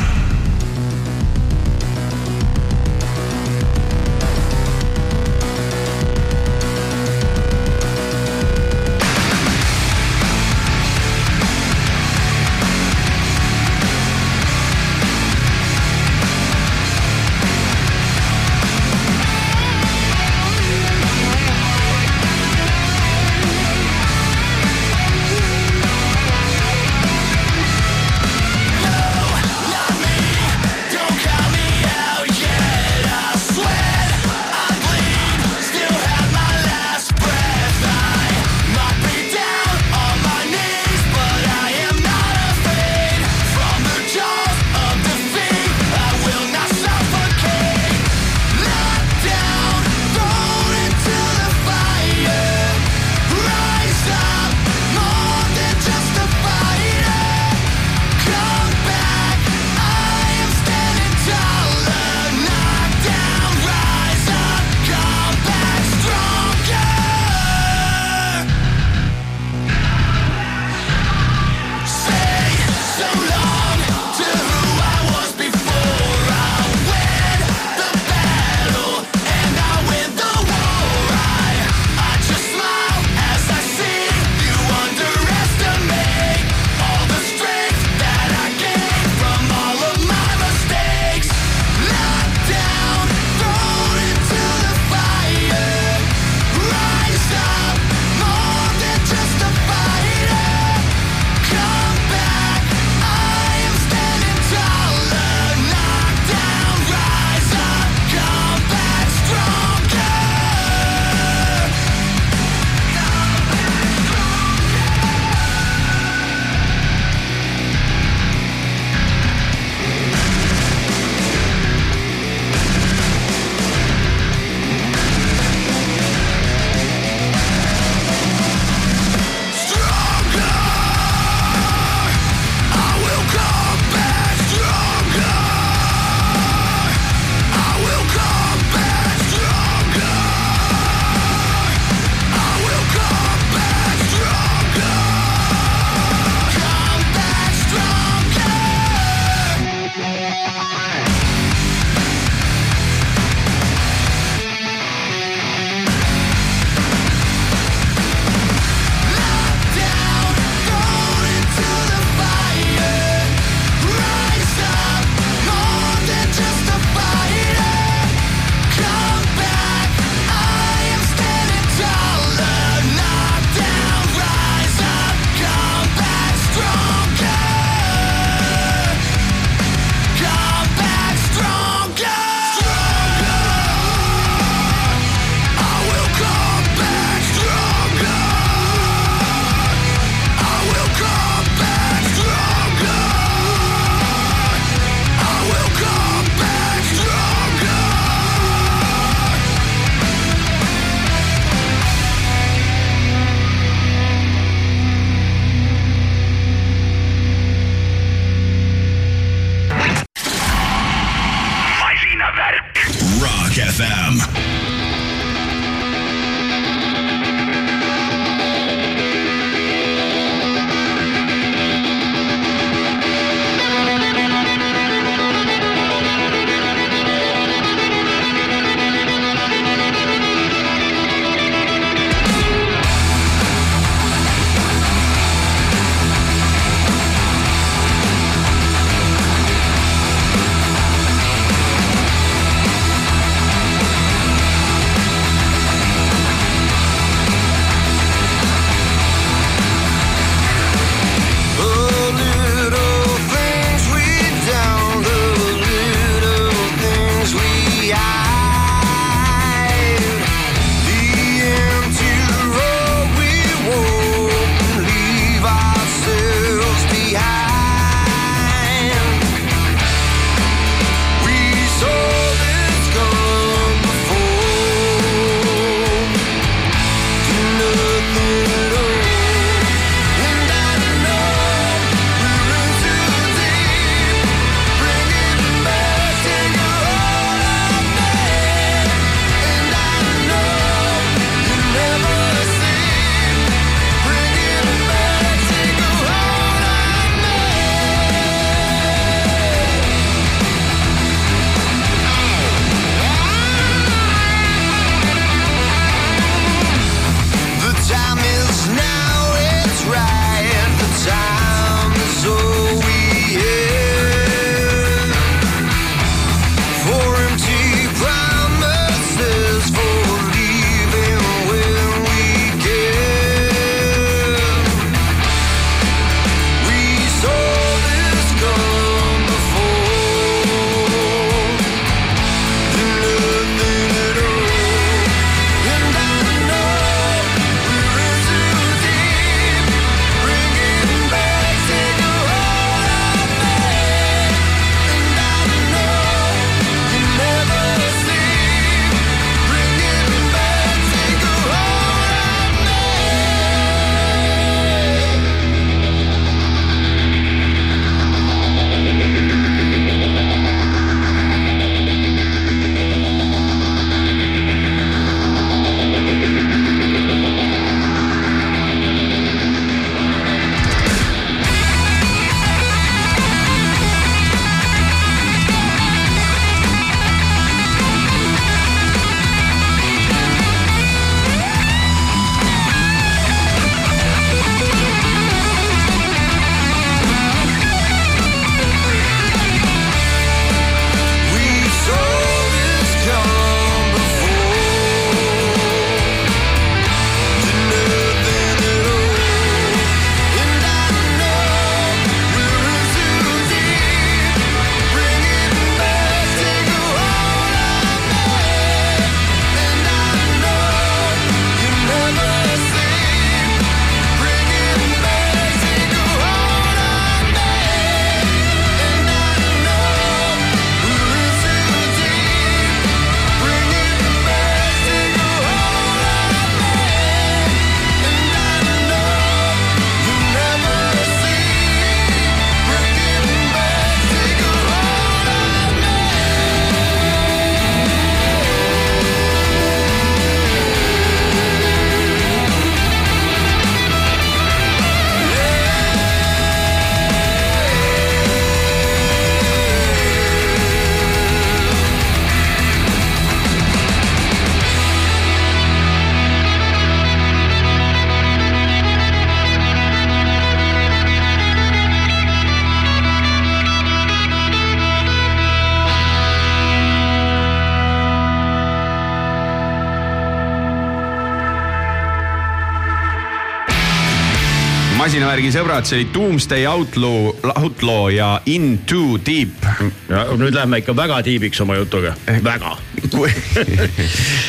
C: Masinavärgi sõbrad, see oli Doomsday Outlaw, Outlaw ja In Too Deep.
D: ja nüüd lähme ikka väga tiibiks oma jutuga, väga.
C: kui,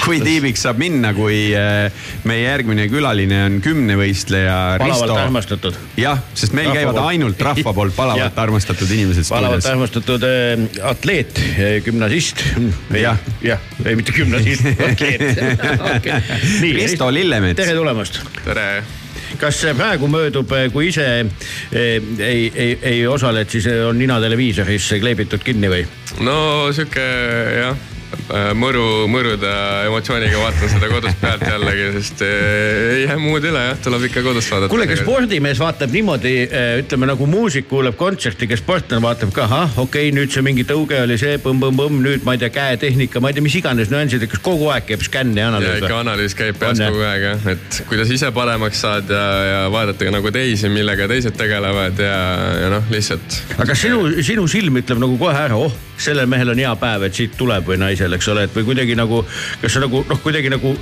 C: kui tiibiks saab minna, kui äh, meie järgmine külaline on kümnevõistleja
D: palavalt
C: Risto.
D: armastatud.
C: jah, sest meil
D: Rahva
C: käivad
D: poolt.
C: ainult rahva poolt palavalt armastatud inimesed
D: palavalt
C: stuudios.
D: armastatud äh, atleet, gümnasist.
C: Jah.
D: jah, ei mitte gümnasist, atleet okay..
C: Risto Lillemets.
D: tere tulemast.
G: tere.
D: Kas praegu möödub, kui ise eh, ei, ei, ei osale, et siis on nina televiisoris kleebitud kinni või?
G: no sihuke jah, mõru, mõrude emotsiooniga vaatan seda kodus pealt jällegi, sest eh, ei jää muud üle jah, tuleb ikka kodus vaadata.
D: kuule, kas spordimees vaatab niimoodi, ütleme nagu muusik kuuleb kontserti, kas sportlane vaatab ka, ahah, okei okay,, nüüd see mingi tõuge oli see põmm-põmm-põmm, nüüd ma ei tea, käetehnika, ma ei tea, mis iganes nüansid, kas kogu aeg käib skänn ja
G: ja
D: analüüs
G: ikka
D: või?
G: analüüs käib peas kogu aeg jah, et kuidas ise paremaks saad ja, ja vaadata ka nagu teisi, millega teised tegelevad ja, ja noh, lihtsalt.
D: aga sinu, sinu silm ütleb nagu kohe ära, oh, sellel mehel on hea päev, et siit tuleb või naisel, eks ole, et või kuidagi nagu, kas sa nagu noh, kuidagi nagu,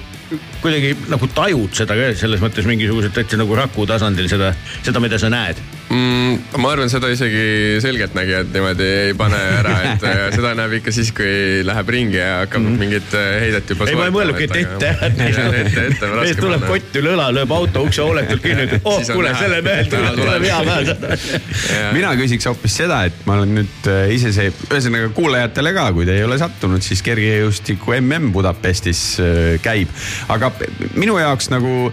D: kuidagi nagu tajud seda ka selles mõttes mingisuguselt täitsa nagu raku tasandil seda, seda, mida sa näed
G: mm,. ma arvan, seda isegi selgeltnägijad niimoodi ei pane ära, et äh, seda näeb ikka siis, kui läheb ringi ja hakkab mm -hmm. mingit äh, heidet juba
D: ei, ma ei mõelnudki, et ette ära.
G: on
D: mees tuleb kott üle õla, lööb auto ukse hooletult kinni, ütleb, oh kuule, sellel mehel tuleb, hea päev.
C: mina küsiks hoopis seda, et ma olen nüüd äh, ise see, ühesõnaga kuulajatele ka, kui te ei ole sattunud, siis kergejõustiku mm Budapestis käib, aga minu jaoks nagu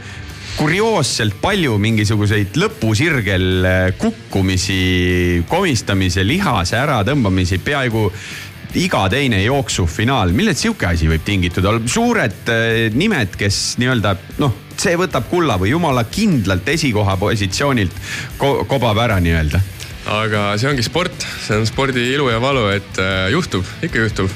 C: kurioosselt palju mingisuguseid lõpusirgel äh, kukkumisi, komistamise, lihase äratõmbamisi, peaaegu iga teine jooksufinaal, millest sihuke asi võib tingitud olla, suured äh, nimed, kes nii-öelda noh, see võtab kulla või jumala kindlalt esikoha positsioonilt ko kobab ära nii-öelda.
G: Aga see ongi sport, see on spordi ilu ja valu, et äh, juhtub, ikka juhtub.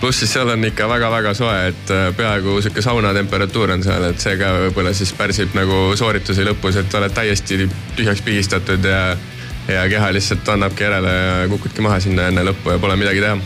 G: Pluss siis seal on ikka väga-väga soe, et äh, peaaegu sihuke saunatemperatuur on seal, et see ka võib-olla siis pärsib nagu sooritusi lõpus, et oled täiesti tühjaks pigistatud ja, ja keha lihtsalt annabki järele ja kukudki maha sinna enne lõppu ja pole midagi teha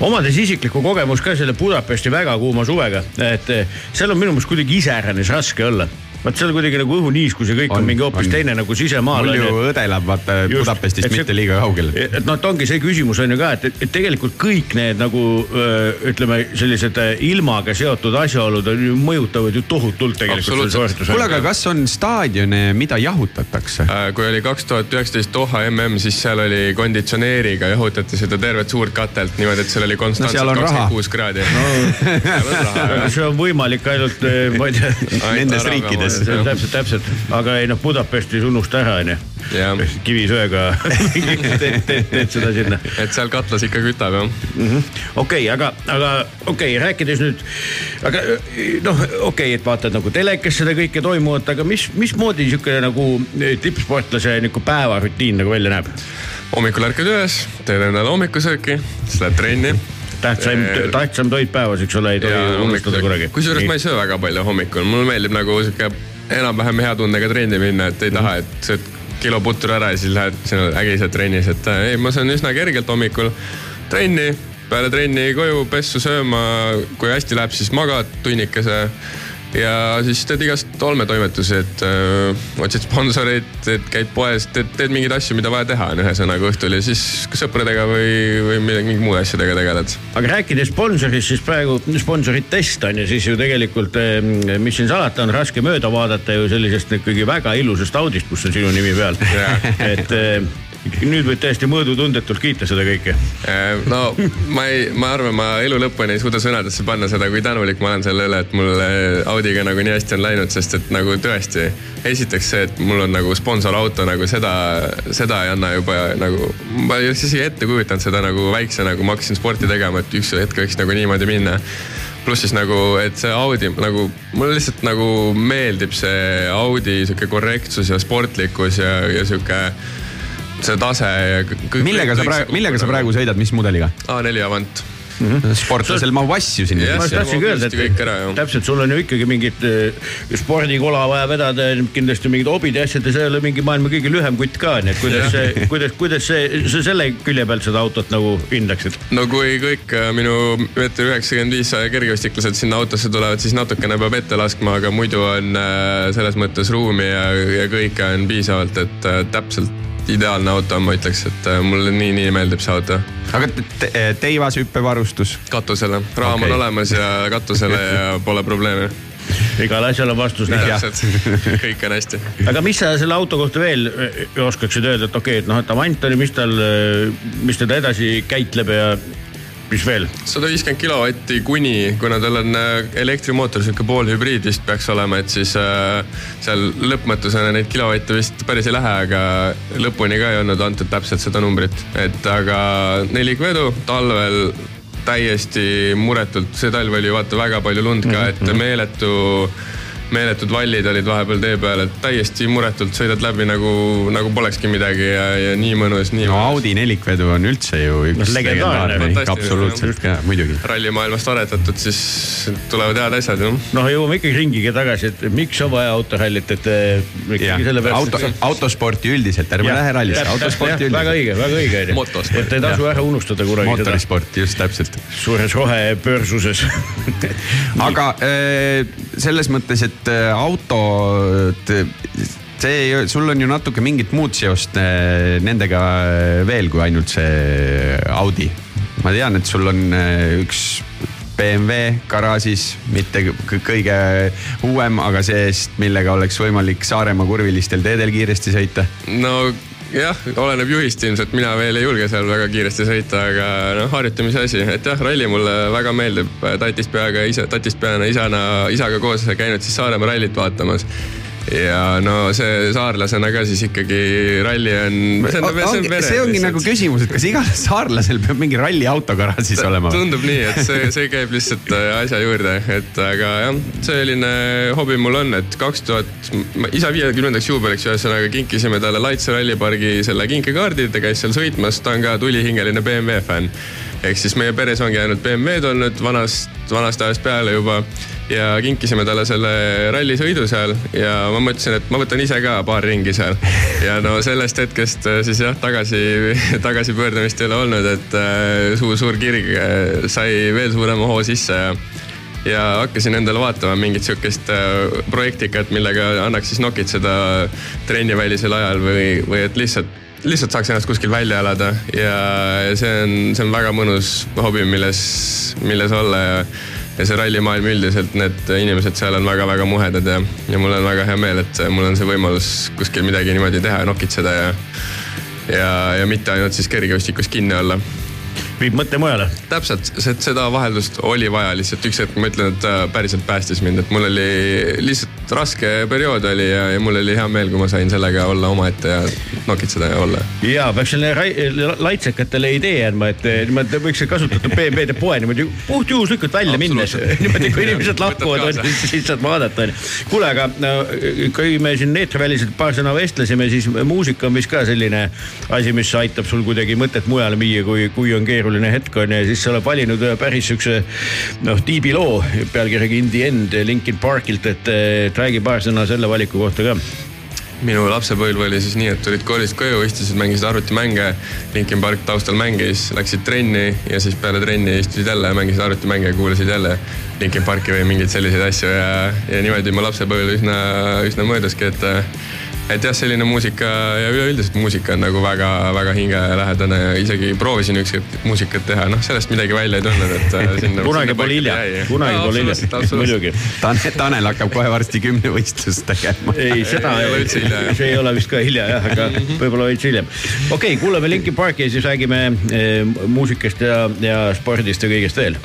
D: omades isiklikku kogemust ka selle Budapesti väga kuuma suvega, et eh, seal on minu meelest kuidagi iseäranis raske olla. Vot seal kuidagi nagu õhuniiskus ja kõik on,
C: On,
D: mingi hoopis
C: on.
D: teine nagu sisemaal
C: mul ju õde elab vaata
D: Just,
C: Budapestist
D: et see-
C: mitte liiga kaugel.
D: et noh, et ongi see küsimus on ju ka, et, et tegelikult kõik need nagu öö, ütleme, sellised ilmaga seotud asjaolud on ju mõjutavad ju tohutult tegelikult
C: kuule, aga kas on staadione, mida jahutatakse?
G: Äh, kui oli kaks tuhat üheksateist Doha mm, siis seal oli konditsioneeriga jahutati seda tervet suurt katelt niimoodi, et seal oli
C: seal
G: konstantselt
C: on raha.
G: kakskümmend kuus kraadi no.
D: see on võimalik ainult, ma ei tea.
C: Nendes riikides.
D: täpselt, täpselt, aga ei noh, Budapestis unusta ära onju kivisöega teed, teed, teed seda sinna.
G: et seal katlas ikka kütab jah.
D: okei, aga, aga okei okay,, rääkides nüüd, aga noh, okei okay,, et vaatad nagu telekast seda kõike toimuvat, aga mis, mismoodi niisugune nagu tippsportlase niisugune päevarutiin nagu välja näeb?
G: hommikul ärkad üles, teed endale hommikusööki, siis lähed trenni.
D: tähtsam, tähtsam toit päevas, eks ole, ei tohi unustada kunagi.
G: kusjuures ma ei söö väga palju hommikul, mulle meeldib nagu sihuke enam-vähem hea tundega trenni minna, et ei taha, et sööd kilo putru ära ja siis lähed sinna ägised trennis, et äh, ei, ma söön üsna kergelt hommikul. Trenni, peale trenni koju pessu sööma, kui hästi läheb, siis magad tunnikese ja siis teed igast olmetoimetusi, et öö, otsid sponsoreid, teed, käid poes, teed, teed mingeid asju, mida vaja teha on ühesõnaga õhtul ja siis sõpradega või, või midagi, mingi muude asjadega tegeled
D: aga rääkides sponsorist, siis praegu sponsoritest on ju siis ju tegelikult, mis siin salata, on raske mööda vaadata ju sellisest ikkagi väga ilusast Audist, kus on sinu nimi peal. et eh, nüüd võid täiesti mõõdutundetult kiita seda kõike.
G: Äh, no ma ei, ma arvan, ma elu lõpuni ei suuda sõnadesse panna seda, kui tänulik ma olen selle üle, et mul Audiga nagu nii hästi on läinud, sest et nagu tõesti. esiteks see, et mul on nagu sponsorauto nagu seda, seda ei anna juba nagu, ma ei oleks isegi ette kujutanud seda nagu väiksena, kui ma hakkasin sporti tegema, et üks hetk võiks nagu niimoodi minna pluss siis nagu, et see Audi nagu, mulle lihtsalt nagu meeldib see Audi sihuke korrektsus ja sportlikkus ja, ja sihuke see tase ja kõik.
C: millega sa praegu, millega sa praegu sõidad, mis mudeliga?
G: A4 Avant.
C: sportlasel mahub asju sinna
D: ma
C: sisse
G: see-
D: tahtsingi öelda,
G: kõik ära,
D: et
G: jah.
D: täpselt, sul on ju ikkagi mingit äh, spordikola vaja vedada, kindlasti mingid hobid ja asjad ja sa ei ole mingi maailma kõige lühem kutt ka, nii et kuidas see, kuidas, kuidas see, sa selle külje pealt seda autot nagu hindaksid?
G: no kui kõik äh, minu meeter üheksakümmend viis kergejõustiklased sinna autosse tulevad, siis natukene peab ette laskma, aga muidu on äh, selles mõttes ruumi ja, ja kõike on piisavalt, et täpselt ideaalne auto on, ma ütleks, et äh, mulle nii, nii meeldib see auto.
C: aga te- te- teivas hüppevarustus.
G: katusele, raam
C: Okei.
G: on olemas ja katusele ja pole probleemi.
D: igale asjale on vastus näha.
G: kõik on hästi.
D: aga mis sa selle auto kohta veel äh, oskaksid öelda, et okei okay,, et noh, et Avant oli, mis tal, mis teda edasi käitleb ja mis veel?
G: sada viiskümmend kilovatti kuni, kuna tal on äh, elektrimootor, sihuke poolhübriid vist peaks olema, et siis äh, seal lõpmatusena neid kilovatte vist päris ei lähe, aga lõpuni ka ei olnud antud täpselt seda numbrit, et aga nelikvedu talvel täiesti muretult, see talv oli vaata väga palju lund ka, et meeletu meeletud vallid olid vahepeal tee peal, et täiesti muretult sõidad läbi nagu, nagu polekski midagi ja, ja nii mõnus, nii
C: no
G: mõnus.
C: Audi nelikvedu on üldse ju üks
D: Noh, legendaarne,
C: absoluutselt ka muidugi.
G: rallimaailmast aretatud, siis tulevad head asjad ju
D: noh, jõuame ikkagi ringigi tagasi, et miks on vaja autorallit, et eh, ikkagi sellepärast.
C: auto, autosporti üldiselt, ärme lähe rallisse, autosporti
D: väga
C: üldiselt.
D: õige, väga õige onju.
G: Motosport.
D: et ei tasu ära unustada kunagi seda
C: mootorisporti, just täpselt.
D: suures rohepöörsuses.
C: aga äh, selles mõttes, et äh, auto, see, sul on ju natuke mingit muud seost äh, nendega äh, veel kui ainult see Audi. ma tean, et sul on üks BMW garaažis, mitte kõ- kõige uuem, aga see-eest, millega oleks võimalik Saaremaa kurvilistel teedel kiiresti sõita.
G: no jah, oleneb juhist ilmselt, mina veel ei julge seal väga kiiresti sõita, aga noh, harjutamise asi, et jah, ralli mulle väga meeldib. tatist peaga ise, tatist peana isana, isaga koos käinud siis Saaremaa rallit vaatamas. Ja no see saarlasena ka siis ikkagi ralli on. see on, see on
C: see ongi nagu küsimus, et kas igal saarlasel peab mingi ralliauto garaažis olema?
G: tundub nii, et see, see käib lihtsalt äh, asja juurde, et aga jah, selline hobi mul on, et kaks tuhat, isa viiekümnendaks juubeliks ühesõnaga kinkisime talle Laitse rallipargi selle kinkekaardi, ta käis seal sõitmas, ta on ka tulihingeline BMW fänn. ehk siis meie peres ongi ainult BMW-d olnud vanast, vanast ajast peale juba ja kinkisime talle selle rallisõidu seal ja ma mõtlesin, et ma võtan ise ka paar ringi seal. ja no sellest hetkest äh, siis jah, tagasi, tagasipöördumist ei ole olnud, et äh, suur, suur kirg äh, sai veel suurema hoo sisse ja ja hakkasin endale vaatama mingit sihukest projektikat, millega annaks siis nokitseda trennivälisel ajal või, või et lihtsalt, lihtsalt saaks ennast kuskil välja elada ja see on, see on väga mõnus hobi, milles, milles olla ja ja see rallimaailm üldiselt, need inimesed seal on väga-väga muhedad ja, ja mul on väga hea meel, et mul on see võimalus kuskil midagi niimoodi teha ja nokitseda ja ja, ja mitte ainult siis kergejõustikus kinni olla
D: viib mõtte mujale.
G: täpselt, seda vaheldust oli vaja lihtsalt üks hetk, ma ütlen, et ta päriselt päästis mind, et mul oli lihtsalt raske periood oli ja, ja mul oli hea meel, kui ma sain sellega olla omaette ja nokitseda ja olla.
D: ja peaks selle rai- laitsekatele idee andma, et eh, niimoodi võiks kasutada BMW-de poe niimoodi puhtjuhuslikult välja minnes. Niimoodi, kui inimesed lahkuvad, siis saad vaadata onju. kuule, aga kui me siin eetriväliselt paar sõna vestlesime, siis muusika on vist ka selline asi, mis aitab sul kuidagi mõtet mujale viia, kui, kui on keeruline hetk on ja siis sa oled valinud ühe päris siukse noh, tiibiloo pealkirjaga In the end Linkin Parkilt, et eh, räägi paar sõna selle valiku kohta ka
G: minu lapsepõlv oli siis nii, et tulid koolist koju, istusid, mängisid arvutimänge. Linkin Park taustal mängis, läksid trenni ja siis peale trenni istusid jälle, mängisid arvutimänge kuulasid jälle Linkin Parki või mingeid selliseid asju ja, ja niimoodi mu lapsepõlv üsna, üsna möödaski, et et jah, selline muusika ja üleüldiselt muusika on nagu väga-väga hingelähedane ja isegi proovisin ükskord muusikat teha, noh sellest midagi välja ei tulnud, et äh, sinna.
D: kunagi pole hilja, kunagi pole hilja, muidugi.
C: Tanel, Tanel hakkab kohe varsti kümnevõistlust tegema.
D: ei, seda
G: Ei ole üldse hilja,
D: see ei ole vist ka hilja jah, aga võib-olla veits hiljem. okei okay,, kuulame Linkin Parki ja siis räägime eh, muusikast ja, ja spordist ja kõigest veel.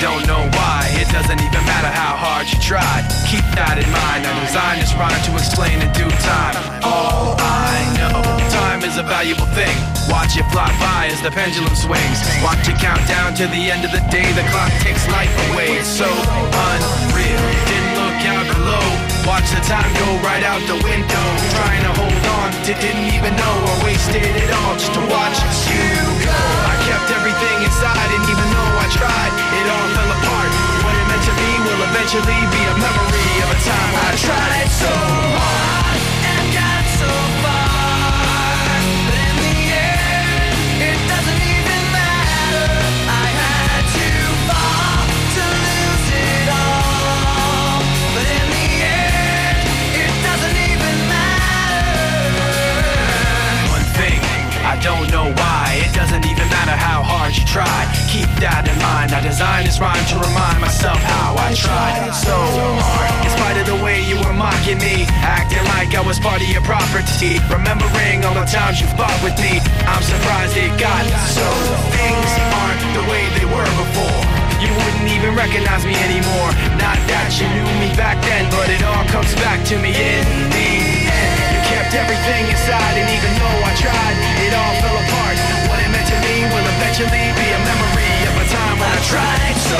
E: Don't know why. It doesn't even matter how hard you try. Keep that in mind. I designed this rhyme to explain in due time. All I know, time is
H: a valuable thing. Watch it fly by as the pendulum swings. Watch it count down to the end of the day. The clock takes life away. It's so unreal. Didn't look out below. Watch the time go right out the window. Trying to hold on to didn't even know I wasted it all just to watch you go. I kept everything inside, and even though I tried, all fell apart. What it meant to be will eventually be a memory of a time I tried so hard doesn't even matter how hard you try. Keep that in mind. I designed this rhyme to remind myself how I tried so hard. In spite of the way you were mocking me, acting like I was part of your property. Remembering all the times you fought with me, I'm surprised it got so. Things aren't the way they were before. You wouldn't even recognize me anymore. Not that you knew me back then, but it all comes back to me in the kept everything inside, and even though I tried, it all fell apart. What it meant to me will eventually be a memory of a time when I tried so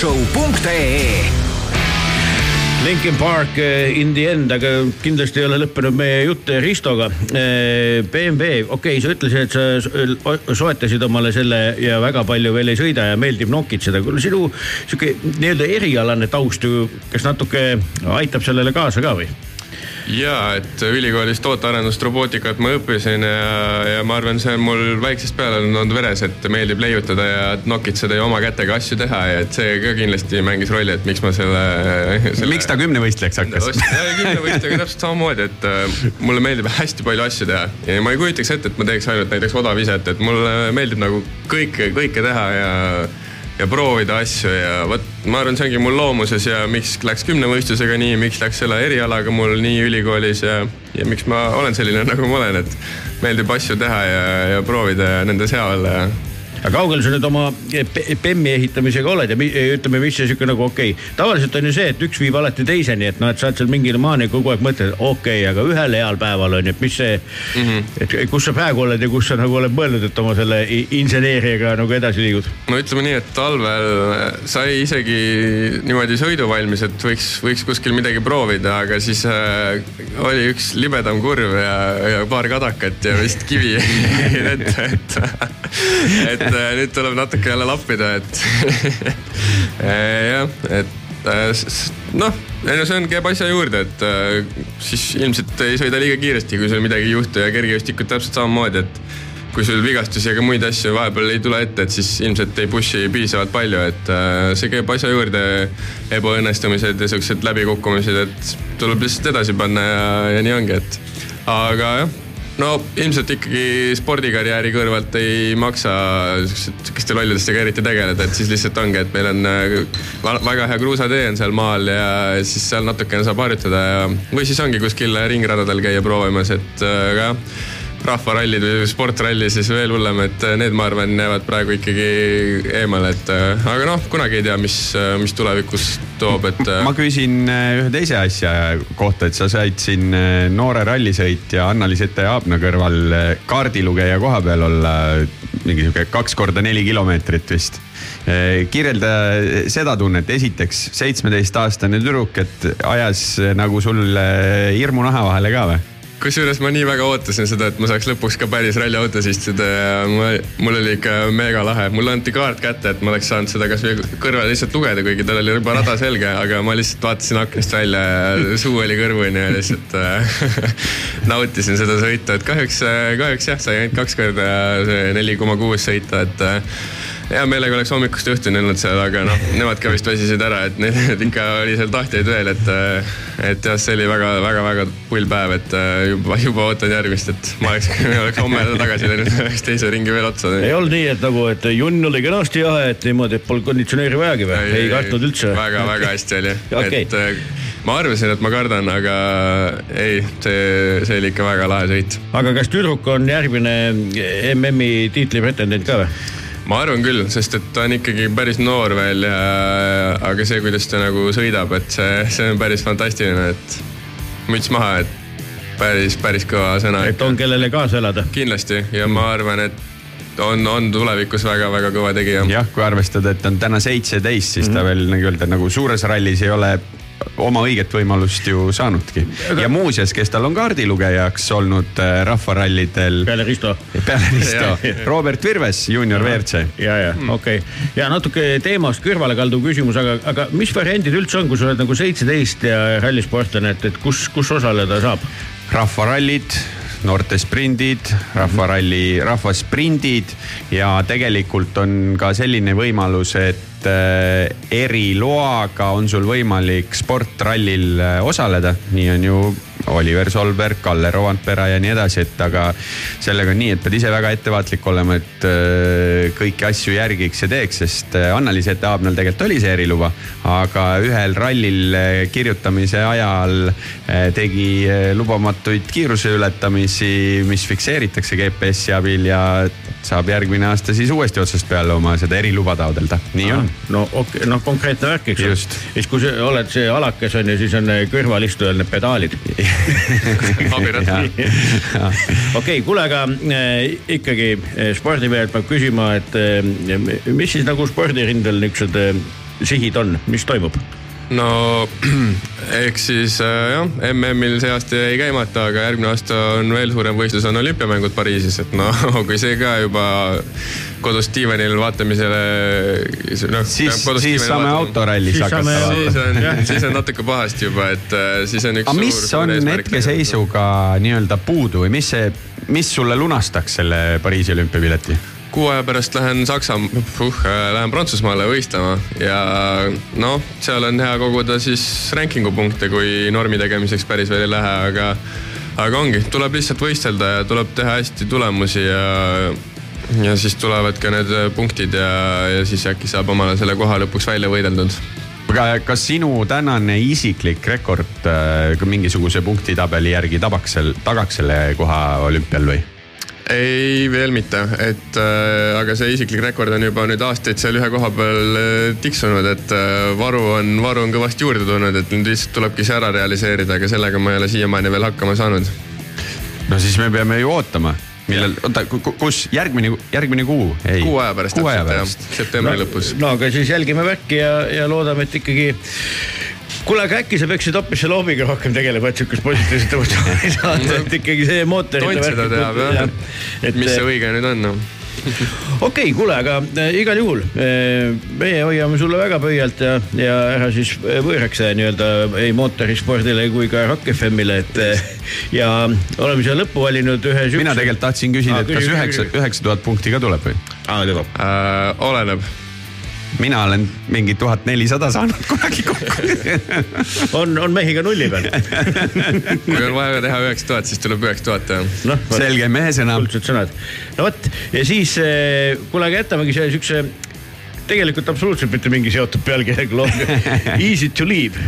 B: motoshow.ee
D: Linkin Park eh, in the end, aga kindlasti ei ole lõppenud meie jutt Ristoga. BMW, okei okay,, sa ütlesid, et sa so- soetasid omale selle ja väga palju veel ei sõida ja meeldib nokitseda. kuule, sinu sihuke nii-öelda erialane taust ju, kas natuke aitab sellele kaasa ka või?
G: Ja et ülikoolis tootearendust, robootikat ma õppisin ja, ja ma arvan, see on mul väiksest peale olnud veres, et meeldib leiutada ja nokitseda ja oma kätega asju teha ja et see ka kindlasti mängis rolli, et miks ma selle, selle.
C: miks ta kümnevõistlejaks hakkas?
G: kümnevõistlusega täpselt samamoodi, et äh, mulle meeldib hästi palju asju teha ja ma ei kujutaks ette, et ma teeks ainult näiteks odaviset, et mulle meeldib nagu kõike, kõike teha ja ja proovida asju ja vot ma arvan, see ongi mul loomuses ja miks läks kümnevõistlusega nii, miks läks selle erialaga mul nii ülikoolis ja, ja miks ma olen selline, nagu ma olen, et meeldib asju teha ja, ja proovida ja nendes hea olla ja
D: aga kaugel sa nüüd oma pe- PEM-i ehitamisega oled ja mi, ütleme, mis see sihuke nagu okei okay., tavaliselt on ju see, et üks viib alati teiseni, et noh, et sa oled seal mingile maani kogu aeg mõtled, okei okay,, aga ühel heal päeval on ju, et mis see mm. -hmm. et kus sa praegu oled ja kus sa nagu oled mõelnud, et oma selle inseneeriaga nagu edasi liigud?
G: no ütleme nii, et talvel sai isegi niimoodi sõiduvalmis, et võiks, võiks kuskil midagi proovida, aga siis äh, oli üks libedam kurv ja, ja paar kadakat ja vist kivi ette, et, et äh, nüüd tuleb natuke jälle lappida, et jah, et äh, noh, ei no see on, käib asja juurde, et äh, siis ilmselt ei sõida liiga kiiresti, kui sul midagi ei juhtu ja kergejõustikud täpselt samamoodi, et kui sul vigastusi ega muid asju vahepeal ei tule ette, et siis ilmselt ei push'i piisavalt palju, et äh, see käib asja juurde. ebaõnnestumised ja siuksed läbikukkumised, et tuleb lihtsalt edasi panna ja, ja nii ongi, et aga jah, no ilmselt ikkagi spordikarjääri kõrvalt ei maksa sihukeste lollidestega eriti tegeleda, et siis lihtsalt ongi, et meil on äh, väga hea kruusatee on seal maal ja siis seal natukene saab harjutada ja või siis ongi kuskil ringradadel käia proovimas, et äh, aga jah rahvarallid või sportralli siis veel hullem, et äh, need, ma arvan, jäävad praegu ikkagi eemale, et äh, aga noh, kunagi ei tea, mis, mis tulevikus toob, et. äh,
C: ma küsin äh, ühe teise asja kohta, et sa said siin äh, noore rallisõitja Anna-Liis Ette-Jaabna kõrval äh, kaardilugeja koha peal olla mingi sihuke kaks korda neli kilomeetrit vist. kirjelda seda tunnet, esiteks seitsmeteistaastane tüdruk, et ajas äh, nagu sul äh, hirmu naha vahele ka või?
G: Kusjuures ma nii väga ootasin seda, et ma saaks lõpuks ka päris ralliautos istuda ja ma, mul oli ikka mega lahe. mulle anti kaart kätte, et ma oleks saanud seda kasvõi kõrval lihtsalt lugeda, kuigi tal oli juba rada selge, aga ma lihtsalt vaatasin aknast välja ja suu oli kõrvuni ja lihtsalt äh, nautisin seda sõitu, et kahjuks, kahjuks jah, sai ainult kaks korda see neli koma kuus sõita, et äh, hea meelega oleks hommikust õhtuni olnud seal, aga noh, nemad ka vist väsisid ära, et neil ikka oli seal tahtjaid veel, et, et jah, see oli väga-väga-väga pull päev, et äh, juba, juba ootan järgmist, et ma oleks, oleks homme tagasi läinud, oleks teise ringi veel otsa.
D: ei olnud nii, et nagu, et junn oli kenasti jahe, et niimoodi, et polnud konditsioneeri vajagi või? ei kartnud üldse?
G: väga-väga hästi oli
D: Okei.
G: et äh, ma arvasin, et ma kardan, aga ei, see, see oli ikka väga lahe sõit.
D: aga kas tüdruk on järgmine MM-i tiitli pretendent ka või?
G: Ma arvan küll, sest et ta on ikkagi päris noor veel ja, aga see, kuidas ta nagu sõidab, et see, see on päris fantastiline, et müts maha, et päris, päris kõva sõna.
D: et on, kellele kaasa elada?
G: kindlasti ja ma arvan, et on, on tulevikus väga-väga kõva tegija.
C: jah, kui arvestada, et on täna seitseteist, siis ta veel nagu öelda nagu suures rallis ei ole oma õiget võimalust ju saanudki. ja muuseas, kes tal on kaardilugejaks olnud äh, rahvarallidel
D: peale Risto?
C: peale Risto, Robert Virves, juunior WRC.
D: ja, ja okei okay. ja natuke teemast kõrvalekalduv küsimus, aga, aga mis variandid üldse on, kui sa oled nagu seitseteist ja rallisportlane, et, et kus, kus osaleda saab?
C: rahvarallid, noortesprindid, rahvaralli, rahvasprindid ja tegelikult on ka selline võimalus, et äh, eriloaga on sul võimalik sportrallil äh, osaleda, nii on ju Oliver Solberg, Kalle Rovanpera ja nii edasi, et aga sellega on nii, et pead ise väga ettevaatlik olema, et äh, kõiki asju järgiks ja teeks, sest äh, Annaliis Ette-Aabnal tegelikult oli see eriluba, aga ühel rallil äh, kirjutamise ajal tegi lubamatuid kiiruseületamisi, mis fikseeritakse GPS-i abil ja saab järgmine aasta siis uuesti otsast peale oma seda eriluba taodelda, nii on.
D: no okei okay,, noh konkreetne värk, eks
C: Just.
D: siis kui sa oled see alakes on ju, siis on äh, kõrvalistujal need pedaalid. okei, kuule, aga äh, ikkagi äh, spordimehelt peab küsima, et äh, mis siis nagu spordirindel niisugused sihid on, mis toimub?
G: No eks siis äh, jah, MM-il see aasta jäi käimata, aga järgmine aasta on veel suurem võistlus, on olümpiamängud Pariisis, et no kui see ka juba kodus diivanil vaatamisele. noh,
C: siis, siis saame. autorallis
D: Siis
C: hakata vaatama.
G: on, siis on natuke pahasti juba, et äh, siis on üks
C: aga mis on hetkeseisuga nii-öelda puudu või mis see, mis sulle lunastaks selle Pariisi olümpiapileti?
G: Kuu aja pärast lähen Saksa- uh,, lähen Prantsusmaale võistlema ja noh, seal on hea koguda siis ranking'u punkte, kui normi tegemiseks päris veel ei lähe, aga aga ongi, tuleb lihtsalt võistelda ja tuleb teha hästi tulemusi ja ja siis tulevad ka need punktid ja, ja siis äkki saab omale selle koha lõpuks välja võideldud
C: aga kas sinu tänane isiklik rekord äh, mingisuguse punktitabeli järgi tabaks tagaks selle koha olümpial või?
G: ei, veel mitte, et äh, aga see isiklik rekord on juba nüüd aastaid seal ühe koha peal äh, tiksunud, et äh, varu on, varu on kõvasti juurde tulnud, et nüüd lihtsalt tulebki see ära realiseerida, aga sellega ma ei ole siiamaani veel hakkama saanud.
C: no siis me peame ju ootama, millal, oota, kus järgmine, järgmine kuu?
G: kuu aja pärast
C: kuu aja pärast
G: septembri no, lõpus.
D: no aga siis jälgime värki ja, ja loodame, et ikkagi kuule, aga äkki sa peaksid hoopis selle hoobiga rohkem tegelema, et sihukest positiivset emotsiooni saada, et ikkagi see mootor.
G: tont seda teab jah,
D: et
G: mis see õige nüüd on noh.
D: okei okay,, kuule, aga äh, igal juhul äh, meie hoiame sulle väga pöialt ja, ja ära siis võõraks jää nii-öelda ei mootorispordile kui ka Rock FM-ile, et ja oleme siia lõppu valinud ühe.
C: mina tegelikult tahtsin küsida, et kas
D: küsi, küsi,
C: üheksa, üheksa tuhat punkti ka tuleb või?
D: aa, tuleb.
G: äh,. oleneb,
C: mina olen mingi tuhat nelisada saanud kunagi kokku.
D: on, on mehi ka nulli peal.
G: kui on vaja teha üheksa tuhat, siis tuleb üheksa tuhat ja
D: noh,
C: selge mehesõna.
D: kuldsed sõnad. no vot ja siis eh, kuule, aga jätamegi selle siukse tegelikult absoluutselt mitte mingi seotud pealkirjaga loo. Easy to leave.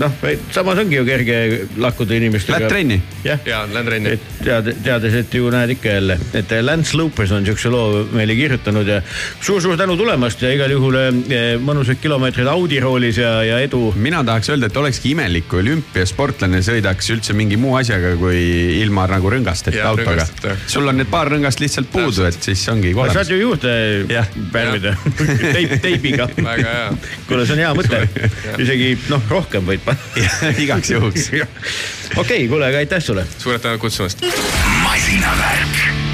D: noh, samas ongi ju kerge lakkuda inimestega.
C: Lähed trenni?
D: jah
G: ja lähen trenni.
D: et tead, teades, et ju näed ikka jälle, et Lance Lopez on siukse loo meile kirjutanud ja suur-suur tänu tulemast ja igal juhul eh, mõnusaid kilomeetreid Audi roolis ja, ja edu.
C: mina tahaks öelda, et olekski imelik, kui olümpiasportlane sõidaks üldse mingi muu asjaga kui ilma nagu rõngasteta autoga sul on need paar rõngast lihtsalt puudu, et siis ongi
D: saad
C: olemas.
D: ju juurde
C: Jah.
D: värvida teip, teibiga.
G: väga hea.
D: kuule, see on hea mõte, isegi noh, rohkem võid panna.
C: igaks juhuks.
D: okei, kuule, aga aitäh sulle.
G: suured tänud kutsumast.
A: masinavärk.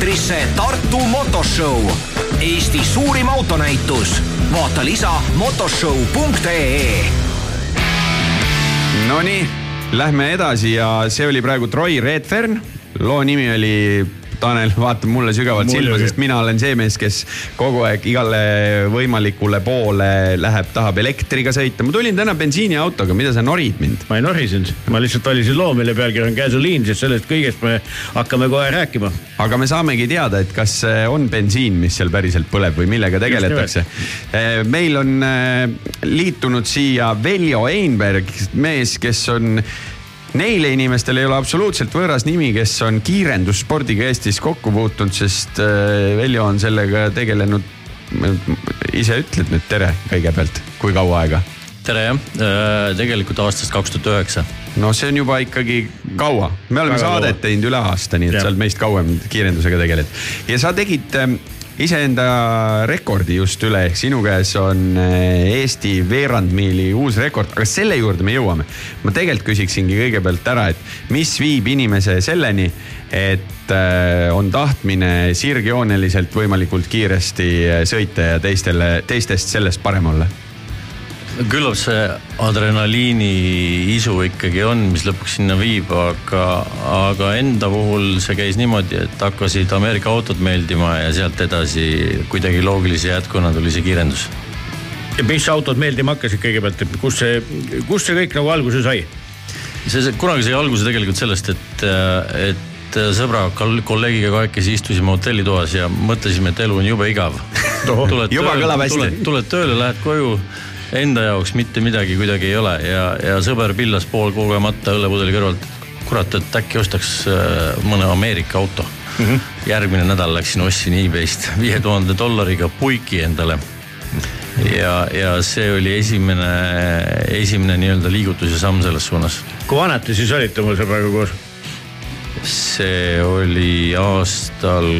B: Eetrisse Tartu Motoshow, Eesti suurim autonäitus. vaata lisa motoshow.ee
C: Nonii, lähme edasi ja see oli praegu Troy Redfern. loo nimi oli, Tanel vaatab mulle sügavalt silma,
D: Muidugi.
C: sest mina olen see mees, kes kogu aeg igale võimalikule poole läheb, tahab elektriga sõita. ma tulin täna bensiiniautoga, mida sa norid mind?
D: ma ei norisenud, ma lihtsalt valisin loo, mille pealkiri on Gasoline, sest sellest kõigest me hakkame kohe rääkima.
C: aga me saamegi teada, et kas see on bensiin, mis seal päriselt põleb või millega tegeletakse. meil on äh, liitunud siia Veljo Einberg, mees, kes on Neile inimestele ei ole absoluutselt võõras nimi, kes on kiirendusspordiga Eestis kokku puutunud, sest äh, Veljo on sellega tegelenud. ise ütled nüüd tere kõigepealt, kui kaua aega?
I: tere jah, tegelikult aastast kaks tuhat üheksa.
C: no see on juba ikkagi kaua, me oleme
D: Väga
C: saadet
D: kaua.
C: teinud üle aasta, nii et
D: Jah.
C: sa oled meist kauem kiirendusega tegeled. ja sa tegid ähm, iseenda rekordi just üle, ehk sinu käes on äh, Eesti veerandmiili uus rekord, aga selle juurde me jõuame. ma tegelikult küsiksingi kõigepealt ära, et mis viib inimese selleni, et äh, on tahtmine sirgjooneliselt võimalikult kiiresti äh, sõita ja teistele, teistest sellest parem olla
I: küllap see adrenaliini isu ikkagi on, mis lõpuks sinna viib, aga, aga enda puhul see käis niimoodi, et hakkasid Ameerika autod meeldima ja sealt edasi kuidagi loogilise jätkuna tuli see kiirendus.
D: ja mis autod meeldima hakkasid kõigepealt, et kus see, kus see kõik nagu alguse sai?
I: see, see kunagi sai alguse tegelikult sellest, et, et sõbra kolleegiga kahekesi istusime hotellitoas ja mõtlesime, et elu on jube igav.
C: Hästi.
I: tuled, tuled tööle, lähed koju, enda jaoks mitte midagi kuidagi ei ole ja, ja sõber pillas pool kogemata õllepudeli kõrvalt. kurat, et äkki ostaks äh, mõne Ameerika auto mm. -hmm. järgmine nädal läksin, ostsin e-base'ist viie tuhande dollariga puiki endale ja, ja see oli esimene, esimene nii-öelda liigutus ja samm selles suunas.
D: kui vanad te siis olite mul sõbraga koos?
I: see oli aastal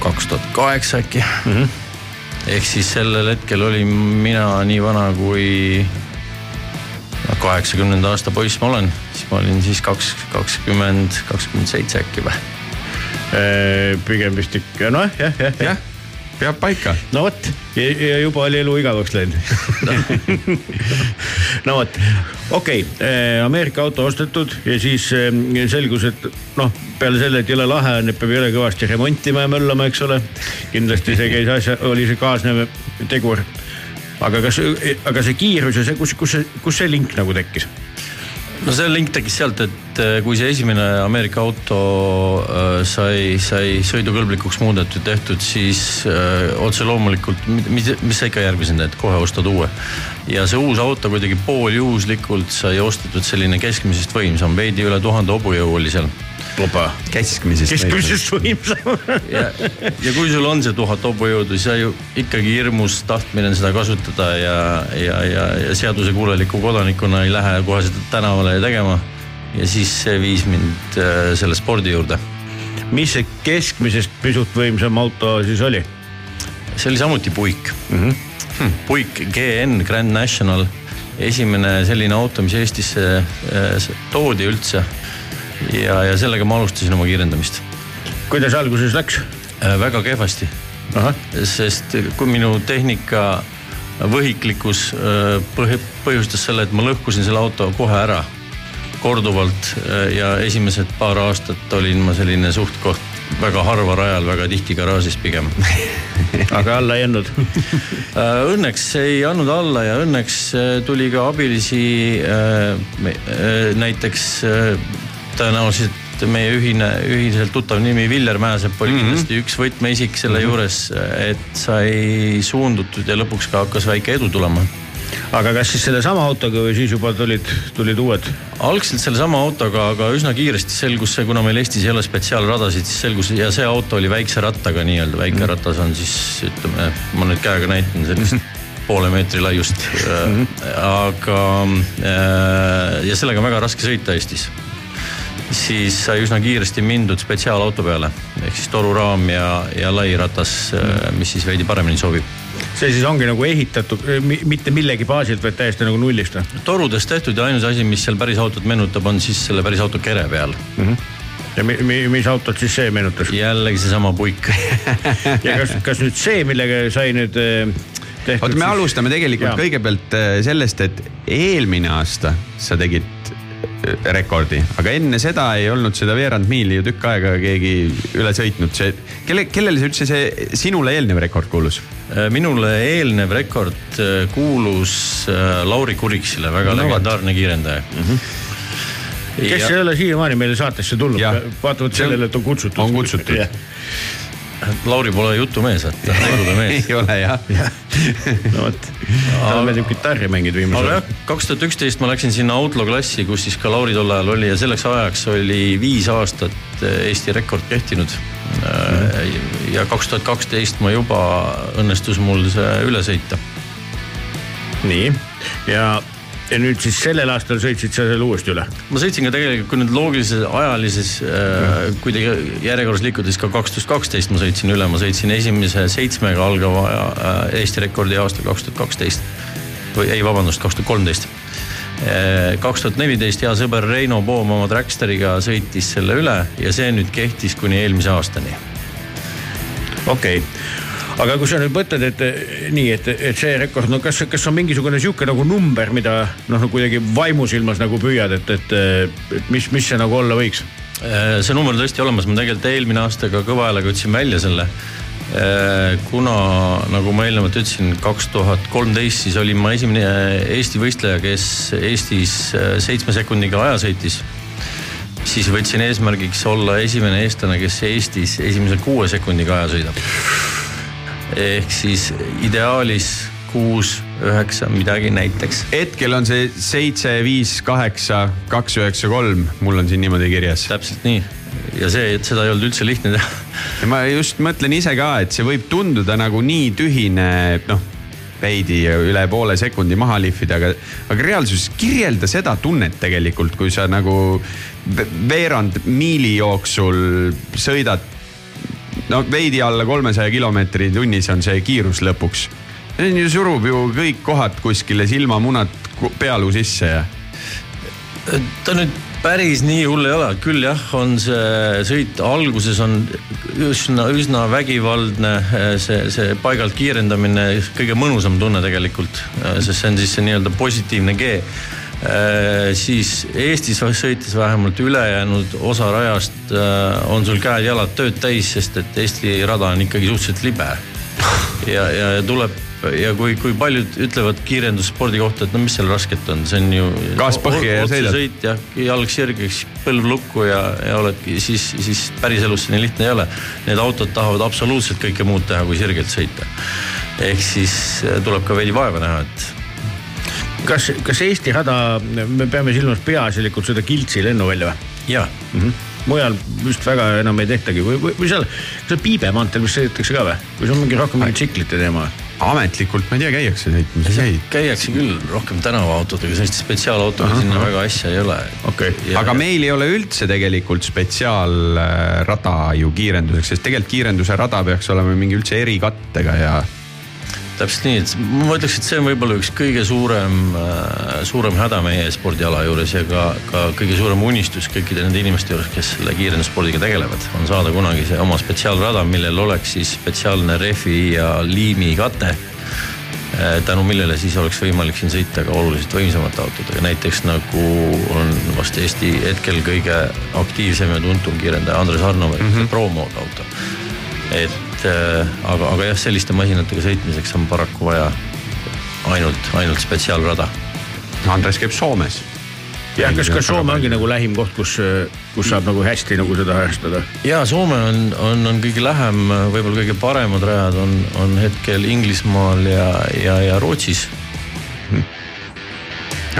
I: kaks tuhat kaheksa äkki mm. -hmm. Ehk siis sellel hetkel olin mina nii vana kui kaheksakümnenda aasta poiss ma olen, siis ma olin siis kaks, kakskümmend, kakskümmend seitse äkki või?
D: pigem vist ikka noh, jah, jah, jah.
C: Jah, peab paika.
D: no vot ja, juba oli elu igavaks läinud no vot, okei okay,, Ameerika auto ostetud ja siis eh, selgus, et noh, peale selle, et jõle lahe on, et peab jõle kõvasti remontima ja möllama, eks ole. kindlasti see käis asja, oli see kaasnev tegur. aga kas, aga see kiirus ja see, kus, kus see, kus see link nagu tekkis?
I: No see link tekkis sealt, et äh, kui see esimene Ameerika auto äh, sai, sai sõidukõlblikuks muudetud, tehtud, siis äh, otse loomulikult, mis, mis sa ikka järgmisena teed, kohe ostad uue. ja see uus auto kuidagi pooljuhuslikult sai ostetud selline keskmisest võimsam, veidi üle tuhande hobujõu oli seal
D: opa,
C: keskmisest.
D: keskmisest võimsam.
I: ja, ja kui sul on see tuhat hobujõudu, siis sa ju ikkagi hirmus tahtmine seda kasutada ja, ja, ja, ja seadusekuuleliku kodanikuna ei lähe kohe seda tänavale tegema. ja siis see viis mind äh, selle spordi juurde.
D: mis see keskmisest pisut võimsam auto siis oli?
I: see oli samuti puik mm. -hmm. puik GN Grand National, esimene selline auto, mis Eestisse äh, toodi üldse. Ja, ja sellega ma alustasin oma kiirendamist
D: kuidas alguses läks?
I: äh,. väga kehvasti sest kui minu tehnika võhiklikkus äh, põh- põhjustas selle, et ma lõhkusin selle auto kohe ära korduvalt äh, ja esimesed paar aastat olin ma selline suht-koht väga harva rajal, väga tihti garaažis pigem
D: aga alla ei.
I: Äh, Õnneks ei andnud alla ja õnneks äh, tuli ka abilisi. näiteks tõenäoliselt meie ühine, ühiselt tuttav nimi Viljar Mäesepp oli mm -hmm. kindlasti üks võtmeisik selle mm -hmm. juures, et sai suundutud ja lõpuks ka hakkas väike edu tulema
D: aga kas siis sellesama autoga või siis juba tulid, tulid uued?
I: algselt sellesama autoga, aga üsna kiiresti selgus see, kuna meil Eestis ei ole spetsiaalradasid, siis selgus ja see auto oli väikse rattaga nii-öelda, väike mm. ratas on siis ütleme, ma nüüd käega näitan sellist poole meetri laiust mm. -hmm. aga äh, ja sellega on väga raske sõita Eestis. Siis sai üsna kiiresti mindud spetsiaalauto peale ehk siis toruraam ja, ja lai ratas, mis siis veidi paremini sobib
D: see siis ongi nagu ehitatud mitte millegi baasilt, vaid täiesti nagu nullist või?
I: torudest tehtud ja ainus asi, mis seal päris autot meenutab, on siis selle päris auto kere peal mm. -hmm.
D: ja mi, mi, mis autot siis see meenutas?
I: jällegi seesama puik
D: ja kas, kas nüüd see, millega sai nüüd eh, tehtud?
C: oota, me alustame tegelikult
D: Jaa.
C: kõigepealt äh, sellest, et eelmine aasta sa tegid äh, rekordi, aga enne seda ei olnud seda veerand miili ju tükk aega keegi üle sõitnud, see, kelle, kellele see üldse see sinule eelnev rekord kuulus?
I: minule eelnev rekord äh, kuulus äh, Lauri Kuriksile, väga
C: No
I: legendaarne kiirendaja mm. -hmm.
D: kes ei ole siiamaani meile saatesse tulnud vaatamata sellele, et on kutsutud.
C: on kutsutud.
I: Lauri pole jutumees, et tegude mees.
C: ei ole jah.
D: no vot, talle meeldib kitarri mängida
I: aga
D: viimasel
I: jah, kaks tuhat üksteist ma läksin sinna Outlaw klassi, kus siis ka Lauri tol ajal oli ja selleks ajaks oli viis aastat äh, Eesti rekord kehtinud. ja kaks tuhat kaksteist ma juba õnnestus mul see üle sõita.
D: nii, ja, ja nüüd siis sellel aastal sõitsid sa selle uuesti üle?
I: ma sõitsin ka tegelikult, kui nüüd loogilises ajalises äh, kuidagi järjekorras liikuda, siis ka kaks tuhat kaksteist ma sõitsin üle, ma sõitsin esimese seitsmega algava äh, Eesti rekordi aastal kaks tuhat kaksteist. või ei, vabandust, kaks tuhat kolmteist. kaks tuhat neliteist hea sõber Reino Poom oma Tracksteriga sõitis selle üle ja see nüüd kehtis kuni eelmise aastani.
D: okei okay., aga kui sa nüüd mõtled, et eh, nii, et, et see rekord, no kas, kas on mingisugune sihuke nagu number, mida noh, kuidagi vaimusilmas nagu püüad, et, et, et mis, mis see nagu olla võiks?
I: Äh, see number on tõesti olemas, ma tegelikult eelmine aasta ka kõva häälega ütlesin välja selle. kuna nagu ma eelnevalt ütlesin, kaks tuhat kolmteist, siis olin ma esimene Eesti võistleja, kes Eestis seitsme sekundiga aja sõitis. siis võtsin eesmärgiks olla esimene eestlane, kes Eestis esimese kuue sekundiga aja sõidab. Ehk siis ideaalis kuus, üheksa, midagi näiteks.
C: hetkel on see seitse, viis, kaheksa, kaks, üheksa, kolm, mul on siin niimoodi kirjas.
I: täpselt nii ja see, et seda ei olnud üldse lihtne teha.
C: ja ma just mõtlen ise ka, et see võib tunduda nagu nii tühine, noh veidi üle poole sekundi maha lihvida, aga, aga reaalsuses kirjelda seda tunnet tegelikult, kui sa nagu veerand miili jooksul sõidad. No veidi alla kolmesaja kilomeetri tunnis on see kiirus lõpuks. see ju, surub ju kõik kohad kuskile silmamunad pealuu sisse ja.
I: ta nüüd päris nii hull ei ole, küll jah, on see sõit alguses on üsna, üsna vägivaldne, see, see paigalt kiirendamine, kõige mõnusam tunne tegelikult, sest see on siis see nii-öelda positiivne G siis Eestis sõites vähemalt ülejäänud osa rajast on sul käed-jalad tööd täis, sest et Eesti rada on ikkagi suhteliselt libe. ja, ja tuleb ja kui, kui paljud ütlevad kiirendusspordi kohta, et no mis seal rasket on, see on ju.
C: gaas põhja ja sõidad.
I: sõit ja jalg sirgeks, põlv lukku ja, ja oledki siis, siis päriselus see nii lihtne ei ole. Need autod tahavad absoluutselt kõike muud teha, kui sirgelt sõita. ehk siis tuleb ka veidi vaeva näha, et
D: kas, kas Eesti rada, me peame silmas peaasjalikult seda Kiltsi lennuvälja või?
I: jaa
D: mm. -hmm. mujal vist väga enam ei tehtagi või, või, või seal, seal Piibe maanteel vist sõidetakse ka või? või see on mingi rohkem mingi tsiklite teema?
C: ametlikult ma ei tea, käiakse sõitmas, ei käi?
I: käiakse küll rohkem tänavaautodega, sellist spetsiaalautoga sinna väga asja ei ole.
C: okei okay., aga meil ei ole üldse tegelikult spetsiaalrada ju kiirenduseks, sest tegelikult kiirenduse rada peaks olema mingi üldse erikattega ja
I: täpselt nii, et ma ütleks, et see on võib-olla üks kõige suurem, suurem häda meie spordiala juures ja ka, ka kõige suurem unistus kõikide nende inimeste juures, kes selle kiirendusspordiga tegelevad, on saada kunagi see oma spetsiaalrada, millel oleks siis spetsiaalne rehvi ja liimi kate. tänu millele siis oleks võimalik siin sõita ka oluliselt võimsamate autodega, näiteks nagu on vast Eesti hetkel kõige aktiivsem ja tuntum kiirendaja Andres Arnover mm -hmm. Pro-mood auto. et äh, aga, aga jah, selliste masinatega sõitmiseks on paraku vaja ainult, ainult spetsiaalrada.
C: Andres käib Soomes.
D: jah, kas, kas Soome ongi nagu lähim koht, kus, kus saab nagu hästi nagu seda harrastada?
I: ja Soome on, on, on kõige lähem, võib-olla kõige paremad rajad on, on hetkel Inglismaal ja, ja, ja Rootsis.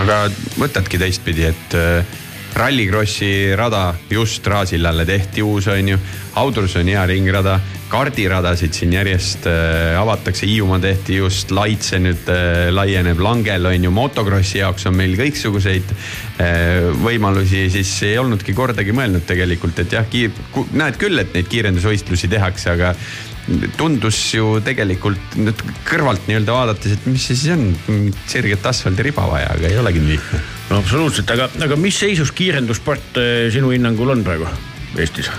C: aga võtadki teistpidi, et äh, Rallycrossi rada just Raasillale tehti uus, on ju. Audrus on hea ringrada, kardiradasid siin järjest äh, avatakse, Hiiumaa tehti just, Laitse nüüd äh, laieneb, Langel on ju, motokrossi jaoks on meil kõiksuguseid äh, võimalusi, siis ei olnudki kordagi mõelnud tegelikult, et jah, näed küll, et neid kiirendusvõistlusi tehakse, aga tundus ju tegelikult nüüd kõrvalt nii-öelda vaadates, et mis see siis on, sirget asfaldiriba vaja, aga ei olegi nii lihtne.
D: no absoluutselt, aga, aga mis seisus kiirendussport sinu hinnangul on praegu Eestis?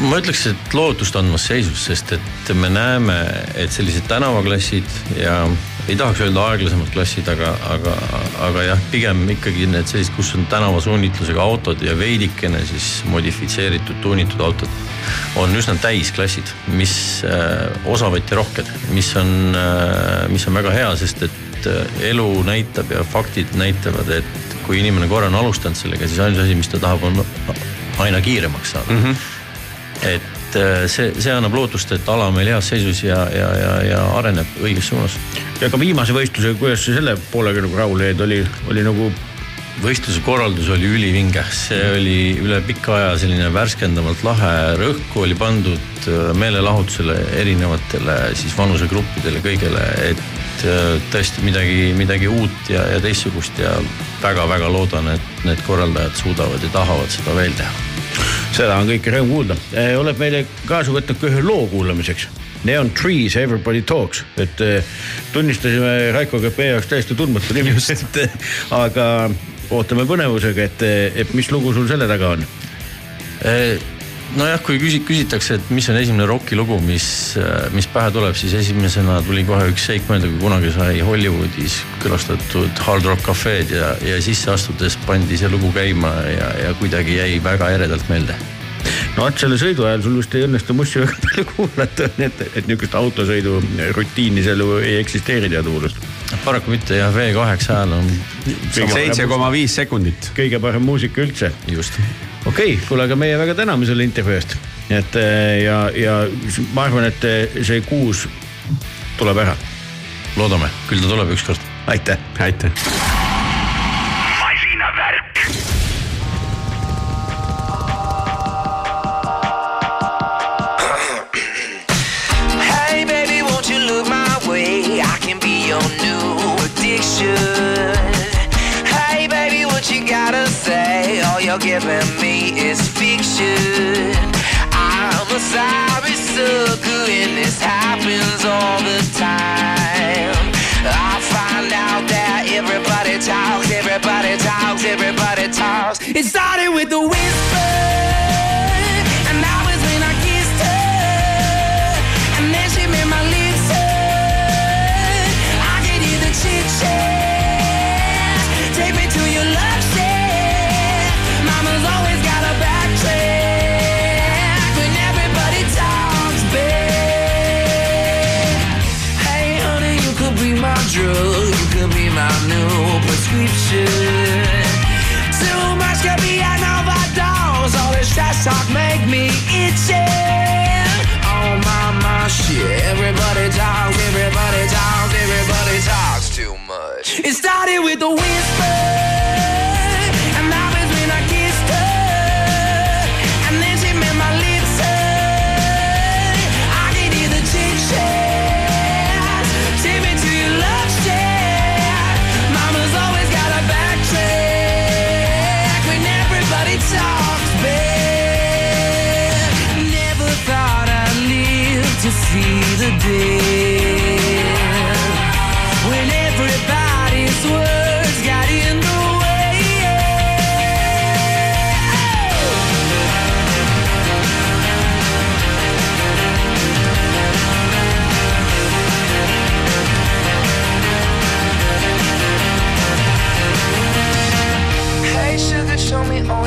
I: ma ütleks, et lootustandvas seisus, sest et me näeme, et sellised tänavaklassid ja ei tahaks öelda aeglasemad klassid, aga, aga, aga jah, pigem ikkagi need sellised, kus on tänavasuunitlusega autod ja veidikene siis modifitseeritud, tuunitud autod on üsna täisklassid, mis äh, osavõtja rohked, mis on äh,, mis on väga hea, sest et äh, elu näitab ja faktid näitavad, et kui inimene korra on alustanud sellega, siis ainus asi, mis ta tahab, on aina kiiremaks saada mm. -hmm. et äh, see, see annab lootust, et ala on meil heas seisus ja, ja, ja, ja areneb õiges suunas.
D: ja ka viimase võistluse, kuidas sa selle poolega nagu rahule jäid, oli, oli nagu
I: võistluse korraldus oli ülivinge, see oli üle pika aja selline värskendavalt lahe, rõhku oli pandud äh, meelelahutusele erinevatele siis vanusegruppidele, kõigele, et äh, tõesti midagi, midagi uut ja, ja teistsugust ja väga-väga loodan, et need korraldajad suudavad ja tahavad seda veel teha.
D: Seda on kõike rõõm kuulda. oled meile kaasa võtnud ka ühe loo kuulamiseks Neon Trees, Everybody Talks, et eh, tunnistasime et meie jaoks täiesti tundmatu nimi, et aga ootame põnevusega, et, et mis lugu sul selle taga on?
I: nojah, kui küsi-, küsitakse, et mis on esimene rokilugu, mis, mis pähe tuleb, siis esimesena tuli kohe üks seik meelde, kui kunagi sai Hollywoodis külastatud Hard Rock Cafe'd ja, ja sisse astudes pandi see lugu käima ja, ja kuidagi jäi väga eredalt meelde.
D: No vot selle sõidu ajal sul vist ei õnnestu Mussi väga palju kuulata, nii et, et niisugust autosõidu rutiini seal ju ei eksisteeri teadupoolest.
I: paraku mitte jah, V8 hääl on.
C: seitse koma viis sekundit.
D: kõige parem muusika üldse.
I: just.
D: okei okay,, kuule, aga meie väga täname selle intervjuu eest. et eh, ja, ja ma arvan, et eh, see kuus tuleb ära.
I: loodame, küll ta tuleb ükskord.
D: aitäh.
C: aitäh.
E: Giving me is fiction. I'm a sorry sucker, and this happens all the time. I find out that everybody talks, everybody talks, everybody talks. It started with the whisper, prescription. Too much could be an overdose. All this trash talk make me itchy. Oh my my shit. Everybody talks, everybody talks, everybody talks too much. It started with the whisper,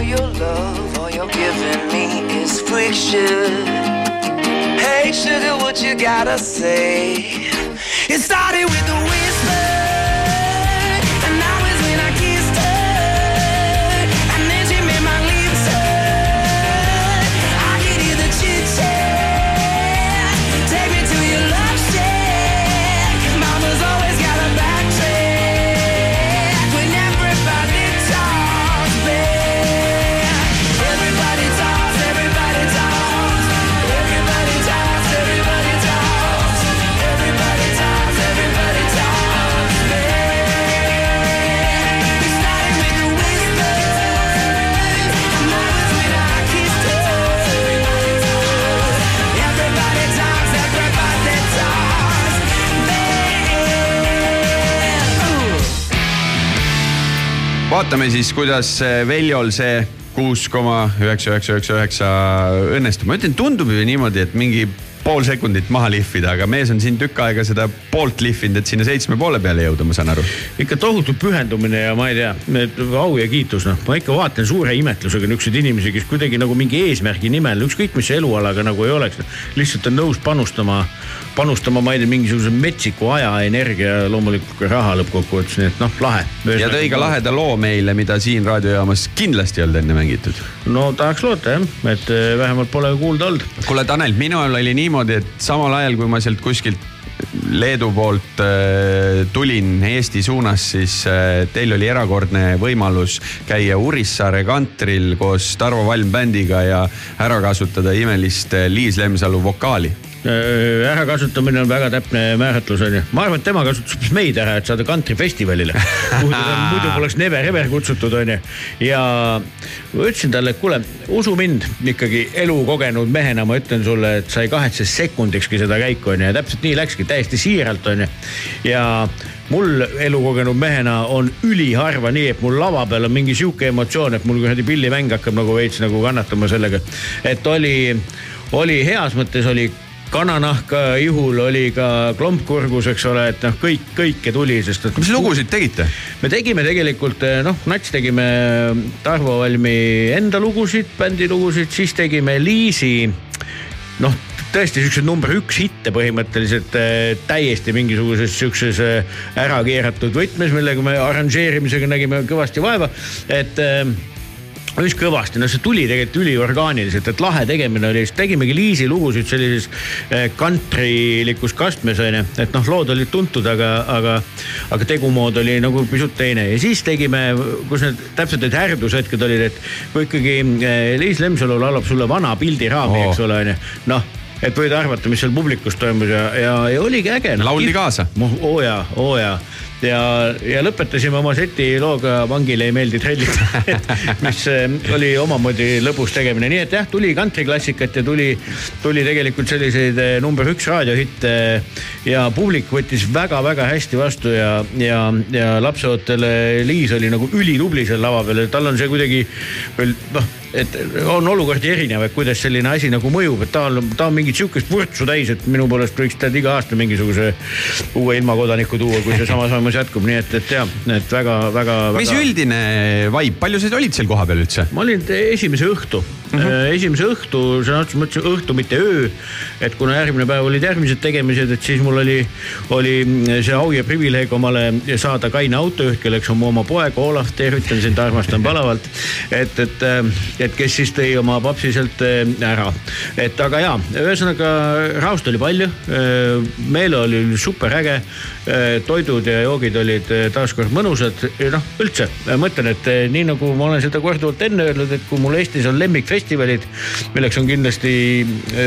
E: your love. All you're giving me is friction. Hey sugar, what you gotta say? It started with a whisper,
C: vaatame siis, kuidas Veljol see kuus koma üheksa, üheksa, üheksa, üheksa õnnestub. ma ütlen, tundub ju niimoodi, et mingi pool sekundit maha lihvida, aga mees on siin tükk aega seda poolt lihvinud, et sinna seitsme poole peale jõuda, ma saan aru.
D: ikka tohutu pühendumine ja ma ei tea, au ja kiitus, noh, ma ikka vaatan suure imetlusega niisuguseid inimesi, kes kuidagi nagu mingi eesmärgi nimel, ükskõik mis elualaga nagu ei oleks, lihtsalt on nõus panustama, panustama, ma ei tea, mingisuguse metsiku aja, energia, loomulikult ka raha lõppkokkuvõttes, nii et noh, lahe.
C: ja tõi ka laheda loo meile, mida siin raadiojaamas kindlasti ei olnud enne mängitud.
D: no tahaks loota jah, et eh, vähemalt pole kuulda olnud.
C: kuule, Tanel, minul oli niimoodi, et samal ajal, kui ma sealt kuskilt Leedu poolt äh, tulin Eesti suunas, siis äh, teil oli erakordne võimalus käia Urissaare kantril koos Tarvo Valm bändiga ja ära kasutada imelist äh, Liis Lemsalu vokaali.
D: Ärakasutamine on väga täpne määratlus on ju. ma arvan, et tema kasutas hoopis meid ära, et saada kantrifestivalile, kuhu teda muidu poleks never ever kutsutud on ju. ja ma ütlesin talle, et kuule, usu mind ikkagi elukogenud mehena, ma ütlen sulle, et sa ei kahetse sekundikski seda käiku on ju ja täpselt nii läkski, täiesti siiralt on ju. ja mul elukogenud mehena on üliharva nii, et mul lava peal on mingi sihuke emotsioon, et mul kuradi pillimäng hakkab nagu veits nagu kannatama sellega. et oli, oli heas mõttes oli kananahka ihul, oli ka klompkurgus, eks ole, et noh, kõik, kõike tuli, sest et.
C: mis lugusid tegite?
D: me tegime tegelikult noh, Nats tegime Tarvo Valmi enda lugusid, bändi lugusid, siis tegime Liisi noh, tõesti siukseid number üks hitte põhimõtteliselt äh, täiesti mingisuguses siukses äh, ära keeratud võtmes, millega me arranžeerimisega nägime kõvasti vaeva, et päris kõvasti, no see tuli tegelikult üliorgaaniliselt, et lahe tegemine oli, siis tegimegi Liisi lugusid sellises eh, kantrilikus kastmes onju, et noh, lood olid tuntud, aga, aga, aga tegumood oli nagu pisut teine ja siis tegime, kus need täpselt need härdushetked olid, et kui ikkagi eh, Liis Lemsalu laulab sulle vana pildiraami oh., eks ole onju, noh et võid arvata, mis seal publikus toimus ja, ja, ja oligi äge.
C: lauldi kaasa?
D: oo jaa, oo jaa ja, ja lõpetasime oma seti looga Vangile ei meeldi trellid. Mis eh, oli omamoodi lõbus tegemine, nii et jah, tuli kantriklassikat ja tuli, tuli tegelikult selliseid eh, number üks raadiohitte. ja publik võttis väga-väga hästi vastu ja, ja, ja lapseootel Liis oli nagu ülitubli seal lava peal. Ja tal on see kuidagi veel noh et on olukordi erinevaid, kuidas selline asi nagu mõjub, et ta on, ta on mingit sihukest vürtsu täis, et minu poolest võiks ta iga aasta mingisuguse uue ilmakodaniku tuua, kui see sama sammus jätkub, nii et, et jah, et väga-väga.
C: mis
D: väga...
C: üldine vibe, palju sa olid seal kohapeal üldse?
D: ma olin esimese õhtu mm, -hmm. esimese õhtu, sõna otseses mõttes õhtu, mitte öö. et kuna järgmine päev olid järgmised tegemised, et siis mul oli, oli see au ja privileeg omale saada kaine autojuht, kelleks on mu oma poeg Olav, tervitan sind, armastan palavalt. et, et, et kes siis tõi oma papsi sealt äh, ära. et aga jaa, ühesõnaga raust oli palju, meele oli super äge. Toidud ja joogid olid taaskord mõnusad, noh üldse ma ütlen, et nii nagu ma olen seda korduvalt enne öelnud, et kui mul Eestis on lemmikfestivalid, milleks on kindlasti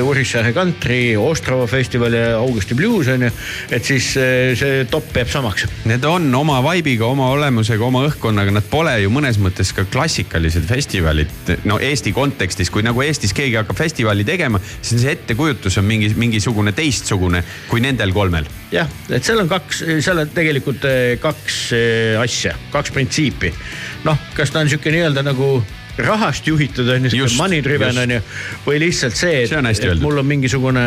D: Urissaare kantri, Ostrava festival ja Augusti Blues on ju, et siis see top jääb samaks.
C: Need on oma vibe'iga, oma olemusega, oma õhkkonnaga, nad pole ju mõnes mõttes ka klassikalised festivalid. no Eesti kontekstis, kui nagu Eestis keegi hakkab festivali tegema, siis see ettekujutus on mingi, mingisugune teistsugune kui nendel kolmel.
D: jah, et seal on kaks, seal on tegelikult eh, kaks eh, asja, kaks printsiipi. noh, kas ta on sihuke nii-öelda nagu rahast juhitud on ju, money driven on ju, või lihtsalt see, et,
C: See
D: et mul on mingisugune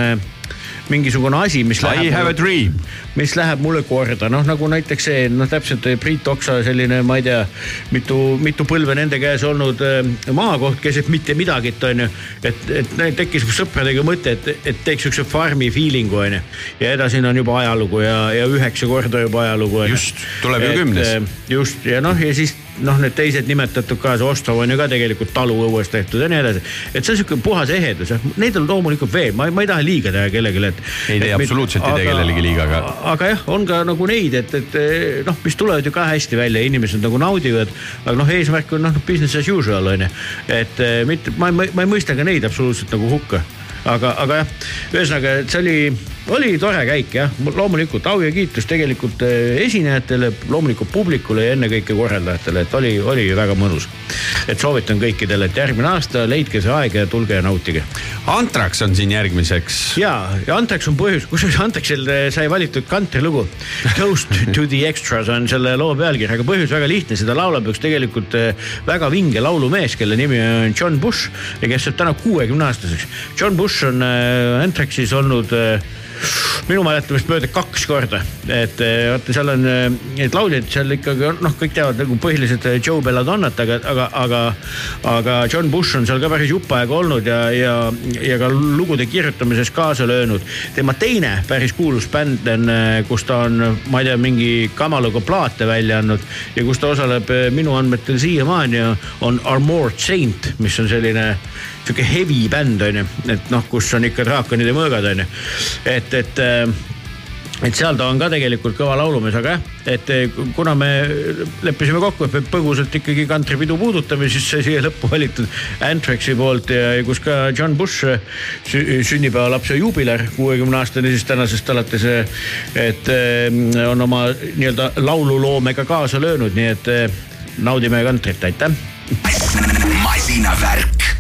D: mingisugune asi, mis
C: I
D: läheb.
C: have a dream.
D: mis läheb mulle korda, noh nagu näiteks see, noh täpselt Priit Oksa selline, ma ei tea, mitu, mitu põlve nende käes olnud äh, maakoht keset mitte midagit, on ju. et, et neil tekkis sõpradega mõte, et, et teeks siukse farmi feeling'u, on ju. ja edasi on juba ajalugu ja, ja üheksa korda juba ajalugu.
C: Just, tuleb ju kümnes.
D: just ja noh, ja siis noh, need teised nimetatud ka, see Ostrov on ju ka tegelikult taluõues tehtud ja nii edasi. et see on sihuke puhas ehedus, neid on loomulikult veel, ma, ma ei taha liiga teha kellelegi, et.
C: Ei tee, absoluutselt ei tee kellelegi liiga, aga-
D: aga jah, on ka nagu neid, et, et noh, mis tulevad ju ka hästi välja, inimesed nagu naudivad. aga noh, eesmärk on noh, business as usual on ju, et eh, mitte, ma, ma, ma ei mõista ka neid absoluutselt nagu hukka aga, aga jah, ühesõnaga, et see oli, oli tore käik jah, loomulikult au ja kiitus tegelikult eh, esinejatele, loomulikult publikule ja ennekõike korraldajatele, et oli, oli väga mõnus. et soovitan kõikidele, et järgmine aasta leidke see aeg ja tulge ja nautige.
C: Antrax on siin järgmiseks.
D: ja, ja Antrax on põhjus, kusjuures Antraxil eh, sai valitud kantrilugu. Toast to the extras on selle loo pealkiri, aga põhjus väga lihtne, seda laulab üks tegelikult eh, väga vinge laulumees, kelle nimi on John Bush ja kes saab täna kuuekümne aastaseks. John Bush on äh, Antraxis olnud minu mäletamist mööda kaks korda, et eh, vaata, seal on eh, neid lauljaid seal ikkagi noh, kõik teavad nagu põhiliselt eh, Joe Belladonnat, aga, aga, aga, aga John Bush on seal ka päris jupp aega olnud ja, ja, ja ka lugude kirjutamises kaasa löönud. tema teine päris kuulus bänd on, kus ta on, ma ei tea, mingi kamaluga plaate välja andnud ja kus ta osaleb minu andmetel siiamaani, on Armored Saint, mis on selline sihuke heavy bänd on ju, et noh, kus on ikka draakonide mõõgad et, et äh, et seal ta on ka tegelikult kõva laulumees, aga jah, et äh, kuna me leppisime kokku, et me põgusalt ikkagi kantripidu puudutame, siis sai siia lõppu valitud Anthraxi poolt ja kus ka John Bush sünnipäevalapse juubiler, kuuekümne aastane siis tänasest alates, et äh, on oma nii-öelda laululoomega kaasa löönud, nii et naudime kantrit, aitäh.
A: masinavärk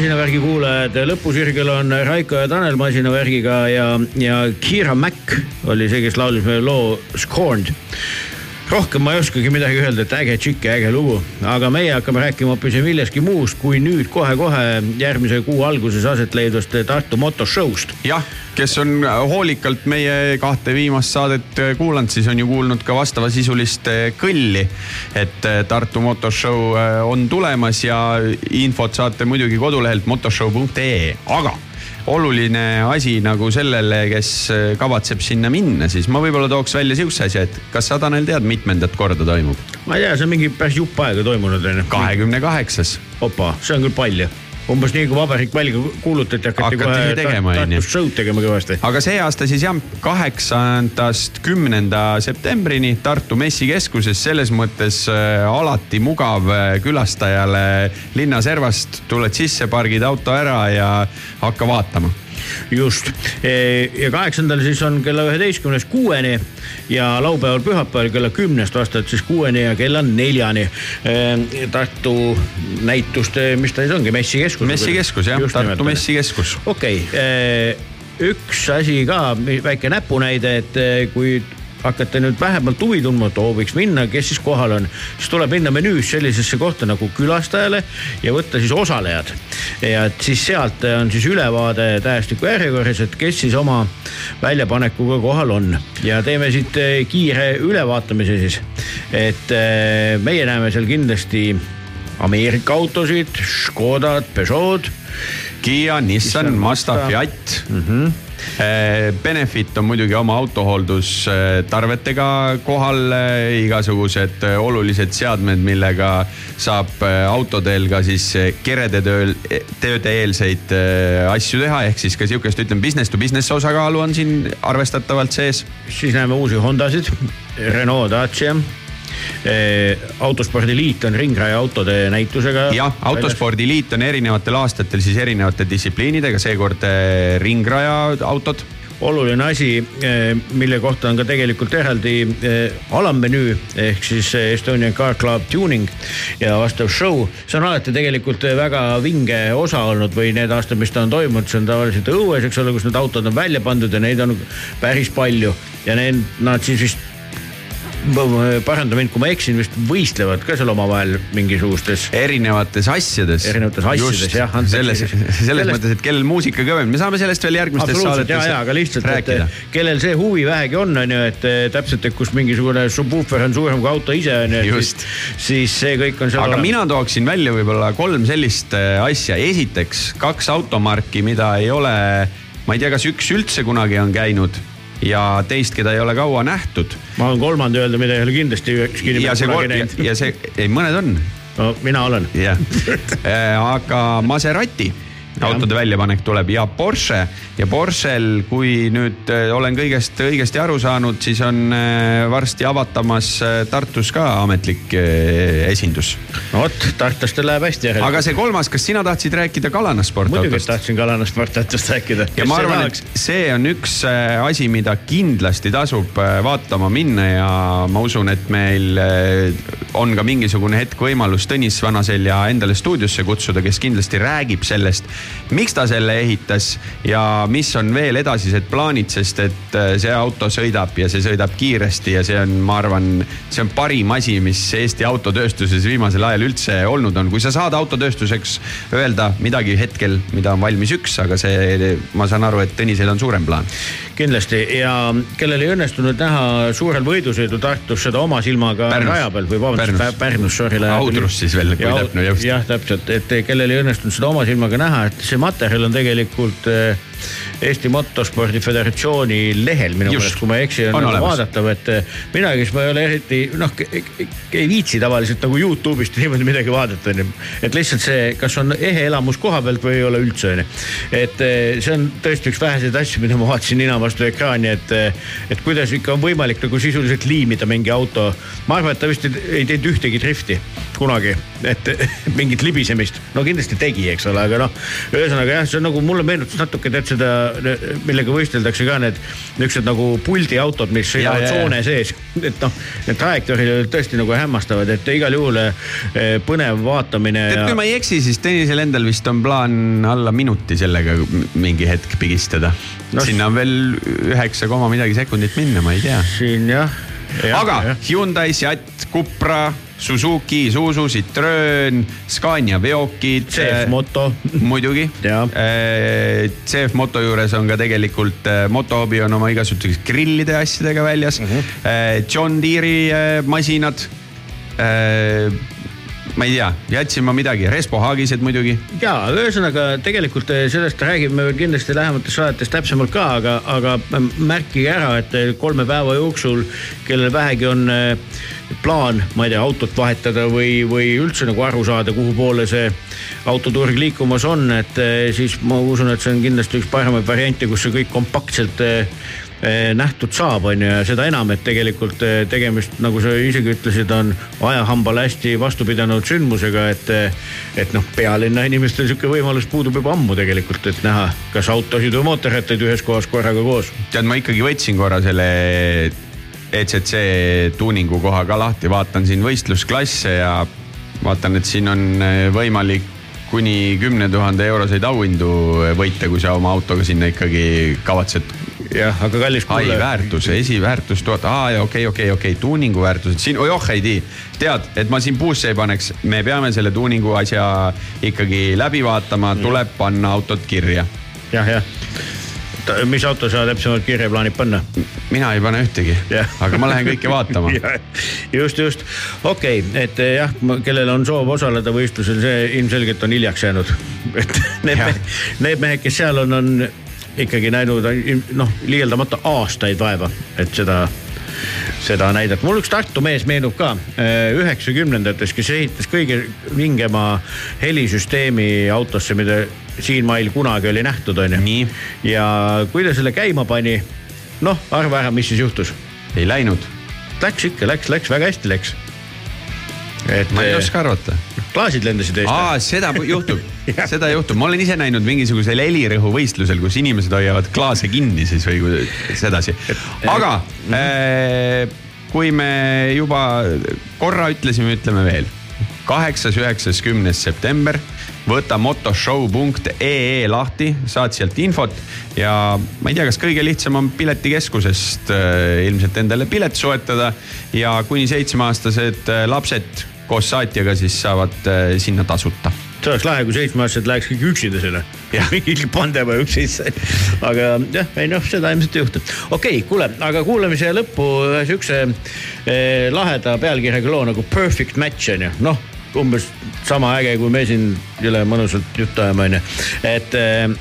B: masinavärgi
D: kuulajad, lõpusirgel on Raiko ja Tanel masinavärgiga ja, ja Kira Mack oli see, kes laulis meie loo Scorned. Rohkem ma ei oskagi midagi öelda, et äge tšikk ja äge lugu, aga meie hakkame rääkima hoopis millestki muust kui nüüd kohe-kohe järgmise kuu alguses aset leidvast Tartu motoshow'st.
C: jah, kes on hoolikalt meie kahte viimast saadet kuulanud, siis on ju kuulnud ka vastavasisulist kõlli. et Tartu Motoshow on tulemas ja infot saate muidugi kodulehelt motoshow.ee, aga oluline asi nagu sellele, kes eh, kavatseb sinna minna, siis ma võib-olla tooks välja sihukese asja, et kas sa, Tanel, tead, mitmendat korda toimub?
D: ma ei tea, see on mingi päris jupp aega toimunud onju.
C: kahekümne kaheksas.
D: opa, see on küll palju. Umbes nii kui vabariik välja kuulutati, hakati kohe. Tartus show'd tegema kõvasti.
C: aga see aasta siis jah, kaheksandast kümnenda septembrini Tartu messikeskuses, selles mõttes äh, alati mugav äh, külastajale linnaservast, tuled sisse, pargid auto ära ja hakka vaatama
D: just ja kaheksandal siis on kella üheteistkümnest kuueni ja laupäeval-pühapäeval kella kümnest vastavalt siis kuueni ja kella neljani. Tartu näituste, mis ta siis ongi, messikeskus.
C: messikeskus jah, Tartu. messikeskus.
D: okei okay,, üks asi ka, väike näpunäide, et eh, kui hakkate nüüd vähemalt huvi tundma, et oo võiks minna, kes siis kohal on, siis tuleb minna menüüs sellisesse kohta nagu külastajale ja võtta siis osalejad. ja et siis sealt on siis ülevaade tähestiku järjekorras, et kes siis oma väljapanekuga kohal on ja teeme siit eh, kiire ülevaatamise siis. et eh, meie näeme seal kindlasti Ameerika autosid, Škodad, Peugeot
C: Kiia, Nissan, Mazda. Fiat mm. -hmm. Benefit on muidugi oma autohooldustarvetega kohal, igasugused eh, olulised seadmed, millega saab eh, autodel ka siis eh, kerede tööl, tööde eelseid eh, asju teha, ehk siis ka sihukest, ütleme business to business osakaalu on siin arvestatavalt sees.
D: siis näeme uusi Hondasid, Renault Dacia, Eh, autospordiliit on ringraja autode näitusega.
C: jah, autospordiliit on erinevatel aastatel siis erinevate distsipliinidega, seekord eh, ringraja autod
D: oluline asi, mille kohta on ka tegelikult eraldi eh, alammenüü ehk siis eh, Estonian Car Club Tuning ja vastav show. see on alati tegelikult eh, väga vinge osa olnud või need aastad, mis ta on toimunud, see on tavaliselt õues, eks ole, kus need autod on välja pandud ja neid on päris palju ja need, nad siis vist paranda mind, kui ma eksin, vist võistlevad ka seal omavahel mingisugustes
C: erinevates asjades.
D: Erinevates asjades, jah, antakse
C: selles, selles
D: sellest-
C: mõttes, et kellel muusika kõvem, me saame sellest veel järgmistes
D: absoluutselt ja,
C: saadetes
D: ja, aga lihtsalt, et
C: rääkida.
D: kellel see huvi vähegi on, on ju, et eh, täpselt, et kus mingisugune subwoofer on suurem kui auto ise on ju,
C: Just.
D: siis, see kõik on seal
C: aga mina tooksin välja võib-olla kolm sellist äh, asja. esiteks kaks automarki, mida ei ole, ma ei tea, kas üks üldse kunagi on käinud ja teist, keda ei ole kaua nähtud.
D: ma olen kolmanda öelda, mida ei ole kindlasti ükski
C: ja
D: inimene
C: see
D: kunagi näinud.
C: ja see, ei mõned on
D: no mina olen.
C: jah, aga Maserati autode väljapanek tuleb ja Porsche ja Porschel, kui nüüd äh, olen kõigest õigesti aru saanud, siis on äh, varsti avatamas äh, Tartus ka ametlik esindus.
D: no vot, tartlastel läheb hästi järelikult.
C: aga see kolmas, kas sina tahtsid rääkida Kalana
D: muidugi, tahtsin Kalanast sportatust rääkida.
C: ja ma arvan, et see on üks asi, mida kindlasti tasub vaatama minna ja ma usun, et meil on ka mingisugune hetk võimalus Tõnis Vanaselja endale stuudiosse kutsuda, kes kindlasti räägib sellest, miks ta selle ehitas ja mis on veel edasised plaanid, sest et äh, see auto sõidab ja see sõidab kiiresti ja see on, ma arvan, see on parim asi, mis Eesti autotööstuses viimasel ajal üldse olnud on. kui sa saad autotööstuseks öelda midagi hetkel, mida on valmis üks, aga see, ma saan aru, et Tõnisel on suurem plaan.
D: kindlasti ja kellel ei õnnestunud näha suurel võidusõidu Tartus seda oma silmaga
C: Pärnus.
D: raja peal või vabandust,
C: Pärnus.
D: Pärnus, sorry.
C: Audrus siis veel, kui täpne just.
D: jah, täpselt, et kellel ei õnnestunud seda oma silmaga näha, et see materjal on tegelikult eh, Eesti Motospordi Föderatsiooni lehel minu meelest, kui ma ei eksi,
C: on,
D: On
C: olemas.
D: vaadatav, et eh, mina, kes ma ei ole eriti noh, ei viitsi tavaliselt nagu Youtube'ist niimoodi midagi vaadata, onju. et lihtsalt see, kas on ehe elamus koha pealt või ei ole üldse, onju. et eh, see on tõesti üks väheseid asju, mida ma vaatasin nina vastu ekraani, et, et kuidas ikka on võimalik nagu sisuliselt liimida mingi auto. ma arvan, et ta vist ei, ei teinud ühtegi drifti kunagi, et mingit libisemist, no kindlasti tegi, eks ole, aga noh, ühesõnaga jah, see on nagu mulle meenutas natuke tead seda, millega võisteldakse ka need niisugused nagu puldiautod, mis sõidavad tsoone sees, et noh, need trajektoorid olid tõesti nagu hämmastavad, et igal juhul eh, põnev vaatamine
C: tead,
D: ja
C: kui ma ei eksi, siis Tõnisel endal vist on plaan alla minuti sellega mingi hetk pigistada
D: no,.
C: sinna on veel üheksa koma midagi sekundit minna, ma ei tea.
D: siin jah,
C: aga Hyundai, Seat, Cupra, Suzuki, Isuzu, Citroen, Scania veokid.
D: CF Moto.
C: muidugi
D: Jaa..
C: CF Moto juures on ka tegelikult äh, motohobi on oma igasuguse grillide ja asjadega väljas mm. -hmm. John Deere'i äh, masinad. Ma ei tea, jätsin ma midagi, Respo Haagised muidugi.
D: ja ühesõnaga tegelikult eh, sellest räägime veel kindlasti lähemates saadetes täpsemalt ka, aga, aga märkige ära, et eh, kolme päeva jooksul, kellel vähegi on eh, plaan, ma ei tea, autot vahetada või, või üldse nagu aru saada, kuhu poole see autoturg liikumas on, et siis ma usun, et see on kindlasti üks paremaid variante, kus see kõik kompaktselt nähtud saab, on ju, ja seda enam, et tegelikult eh, tegemist, nagu sa isegi ütlesid, on ajahambale hästi vastu pidanud sündmusega, et, et noh, pealinna inimestel sihuke võimalus puudub juba ammu tegelikult, et näha, kas autosid või mootorrattaid ühes kohas korraga koos.
C: tead, ma ikkagi võtsin korra selle ECC tuuningu koha ka lahti, vaatan siin võistlusklasse ja vaatan, et siin on eh, võimalik kuni kümne tuhande euroseid auhindu võita, kui sa oma autoga sinna ikkagi kavatsed
D: jah, aga kallis
C: ai väärtus, esiväärtus tuhat, aa ja okei, okei, okei, tuuningu väärtused siin, oi oh ei tii. tead, et ma siin puusse ei paneks, me peame selle tuuningu asja ikkagi läbi vaatama, tuleb panna autod kirja.
D: jah, jah. mis auto sa täpsemalt kirja plaanid panna?
C: mina ei pane ühtegi aga ma lähen kõike vaatama.
D: just, just, okei okay,, et eh, jah, kellel on soov osaleda võistlusel, see ilmselgelt on hiljaks jäänud. et need mehed, need mehed, kes seal on, on ikkagi näinud noh, liialdamata aastaid vaeva, et seda seda näidata, mul üks Tartu mees meenub ka üheksakümnendates, kes ehitas kõige vingema helisüsteemi autosse, mida siinmail kunagi oli nähtud, onju ja kui ta selle käima pani, noh, arva ära, mis siis juhtus
C: ei läinud.
D: Läks ikka, läks, läks väga hästi läks. et
C: ma ei oska arvata.
D: Klaasid lendasid eest.
C: aa, seda juhtub, seda juhtub, ma olen ise näinud mingisugusel helirõhuvõistlusel, kus inimesed hoiavad klaase kinni siis või sedasi. aga äh, kui me juba korra ütlesime, ütleme veel. kaheksas, üheksas, kümnes september, võta motoshow.ee lahti, saad sealt infot ja ma ei tea, kas kõige lihtsam on piletikeskusest äh, ilmselt endale pilet soetada ja kuni seitsmeaastased äh, lapsed koos saatjaga siis saavad äh, sinna tasuta
D: see oleks lahe, kui seitsmeaastased läheks kõik üksinda sinna. mingi pandema üks sisse. aga jah, ei noh, seda ilmselt ei juhtu. okei okay,, kuule, aga kuulame siia lõppu ühe siukse eh, laheda pealkirjaga loo nagu Perfect Match on ju, noh umbes sama äge, kui me siin jõle mõnusalt juttu ajame, onju. et eh,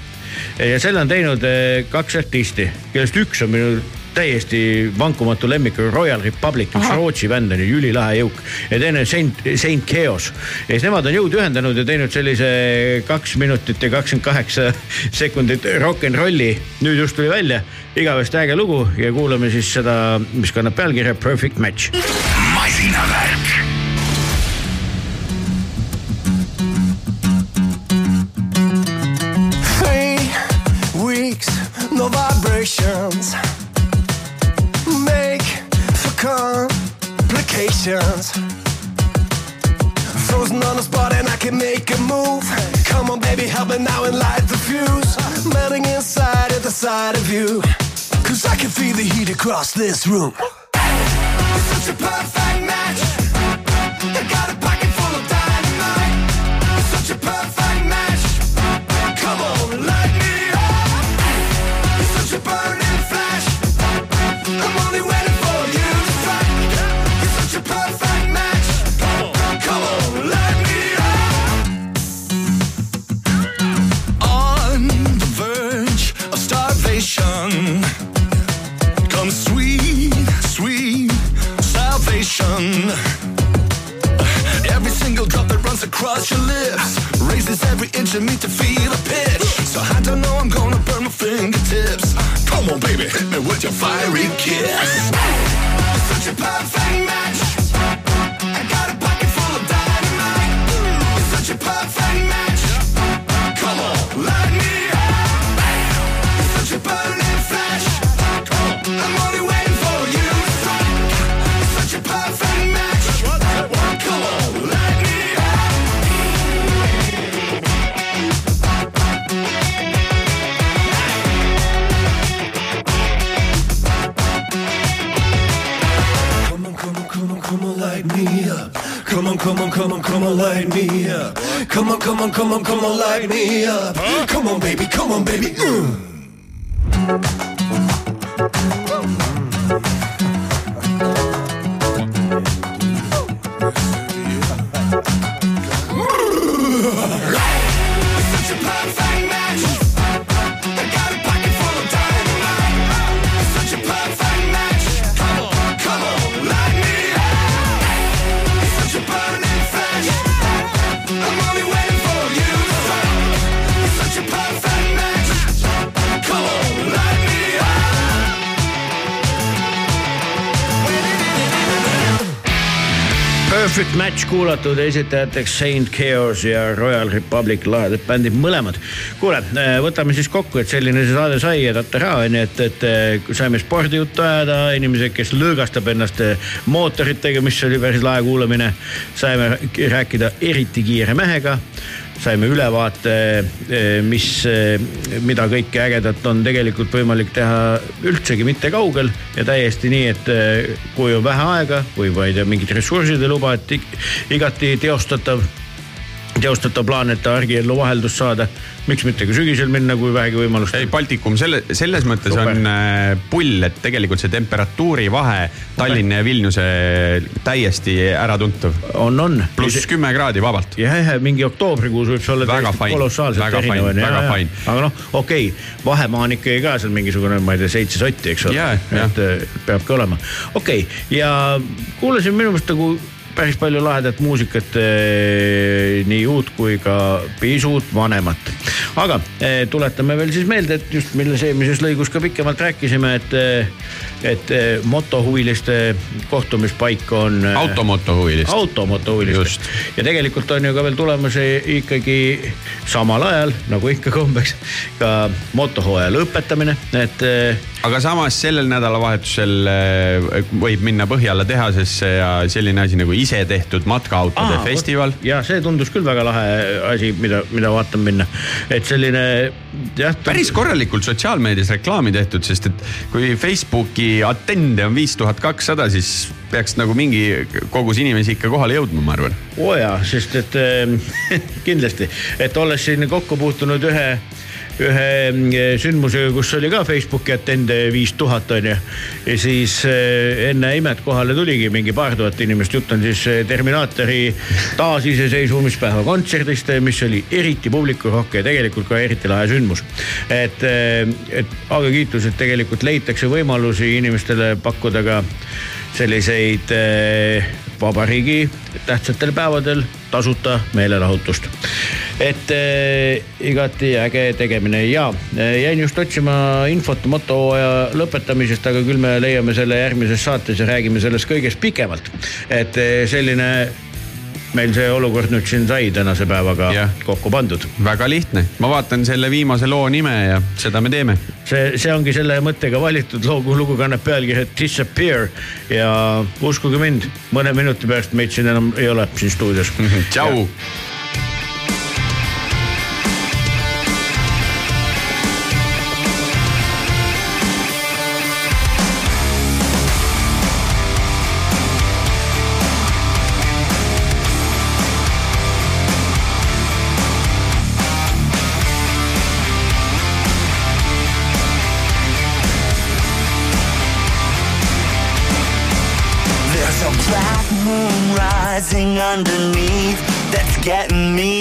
D: ja selle on teinud eh, kaks artisti, kellest üks on minu täiesti vankumatu lemmik Royal Republic, üks Rootsi bänd on ju, ülilahe jõuk ja teine Saint, Saint Chaos. ja siis nemad on jõud ühendanud ja teinud sellise kaks minutit ja kakskümmend kaheksa sekundit rock n rolli. nüüd just tuli välja, igavesti äge lugu ja kuulame siis seda, mis kannab pealkirja Perfect Match.
A: masinavärk.
J: Three weeks, no vibrations. Complications. Frozen on the spot and I can make a move. Come on, baby, help me now and light the fuse. Melting inside at the sight of you. Cause I can feel the heat across this room. It's such a perfect match. I got a pocket full of dynamite. Such a perfect salvation. Every single drop that runs across your lips raises every inch of me to feel a pitch. So I don't know I'm gonna burn my fingertips. Come on, baby, hit me with your fiery kiss. Such a perfect match. Come on, come on, light me up. Come on, come on, come on, come on, light me up. Come on, baby, come on, baby. Mm. Perfect Match
D: kuulatud esitajateks Saint Chaos ja Royal Republic, lahedad bändid mõlemad. kuule, võtame siis kokku, et selline see saade sai ja tatara on ju, et, et eh, saime spordijuttu ajada, inimesed, kes lõõgastab ennast eh, mootoritega, mis oli päris lahe kuulamine. saime rääkida eriti kiire mehega saime ülevaate, mis, mida kõike ägedat on tegelikult võimalik teha üldsegi mitte kaugel ja täiesti nii, et eh, kui on vähe aega või ma ei tea, mingid ressursid ei luba, et ig- igati teostatav, teostatav plaan, et argiellu vaheldust saada. miks mitte ka sügisel minna, kui vähegi võimalust.
C: ei, Baltikum selle, selles mõttes
D: Super.
C: on äh, pull, et tegelikult see temperatuuri vahe Tallinna ja Vilniuse täiesti äratuntav.
D: on, on.
C: pluss kümme kraadi vabalt.
D: jah, jah, mingi oktoobrikuus võib see olla
C: Väga fine, väga fine, väga fine.
D: aga noh, okei okay,, vahemaa on ikkagi ka seal mingisugune, ma ei tea, seitse sotti, eks ole
C: jah.
D: et eh, peabki olema. okei okay,, ja kuulasin minu meelest nagu päris palju lahedat muusikat, nii uut kui ka pisut vanemat. aga eh, tuletame veel siis meelde, et just milles eelmises lõigus ka pikemalt rääkisime, et, et eh, motohuviliste kohtumispaik on. eh,
C: automotohuvilist.
D: automotohuvilist ja tegelikult on ju ka veel tulemas ikkagi samal ajal nagu ikka kombeks ka motohooaja lõpetamine, et eh,
C: aga samas sellel nädalavahetusel eh, võib minna Põhjala tehasesse ja selline asi nagu isetehtud matkaautode
D: Aa,
C: festival.
D: ja see tundus küll väga lahe asi, mida, mida vaatama minna, et selline jah.
C: päris korralikult sotsiaalmeedias reklaami tehtud, sest et kui Facebooki attende on viis tuhat kakssada, siis peaks nagu mingi kogus inimesi ikka kohale jõudma, ma arvan.
D: oo jaa, sest et äh, kindlasti, et olles siin kokku puutunud ühe ühe mm, sündmusega, kus oli ka Facebooki attende viis tuhat on ju. ja siis äh, enne imet kohale tuligi mingi paar tuhat inimest, jutt on siis äh, Terminaatori taasiseseisvumispäeva kontserdist, mis oli eriti publikurohke ja tegelikult ka eriti lahe sündmus. et, et aga kiitus, et tegelikult leitakse võimalusi inimestele pakkuda ka selliseid eh, vabariigi tähtsatel päevadel tasuta meelelahutust. et eh, igati äge tegemine ja eh, jäin just otsima infot motohooaja lõpetamisest, aga küll me leiame selle järgmises saates ja räägime sellest kõigest pikemalt. et eh, selline meil see olukord nüüd siin sai tänase päevaga
C: Jah.
D: kokku pandud.
C: väga lihtne, ma vaatan selle viimase loo nime ja seda me teeme.
D: see, see ongi selle mõttega valitud lugu, lugu kannab pealkirja Disappear ja uskuge mind, mõne minuti pärast meid siin enam ei ole siin stuudios.
C: tšau.
K: Underneath that's getting me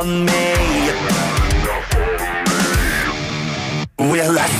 K: of me? Will I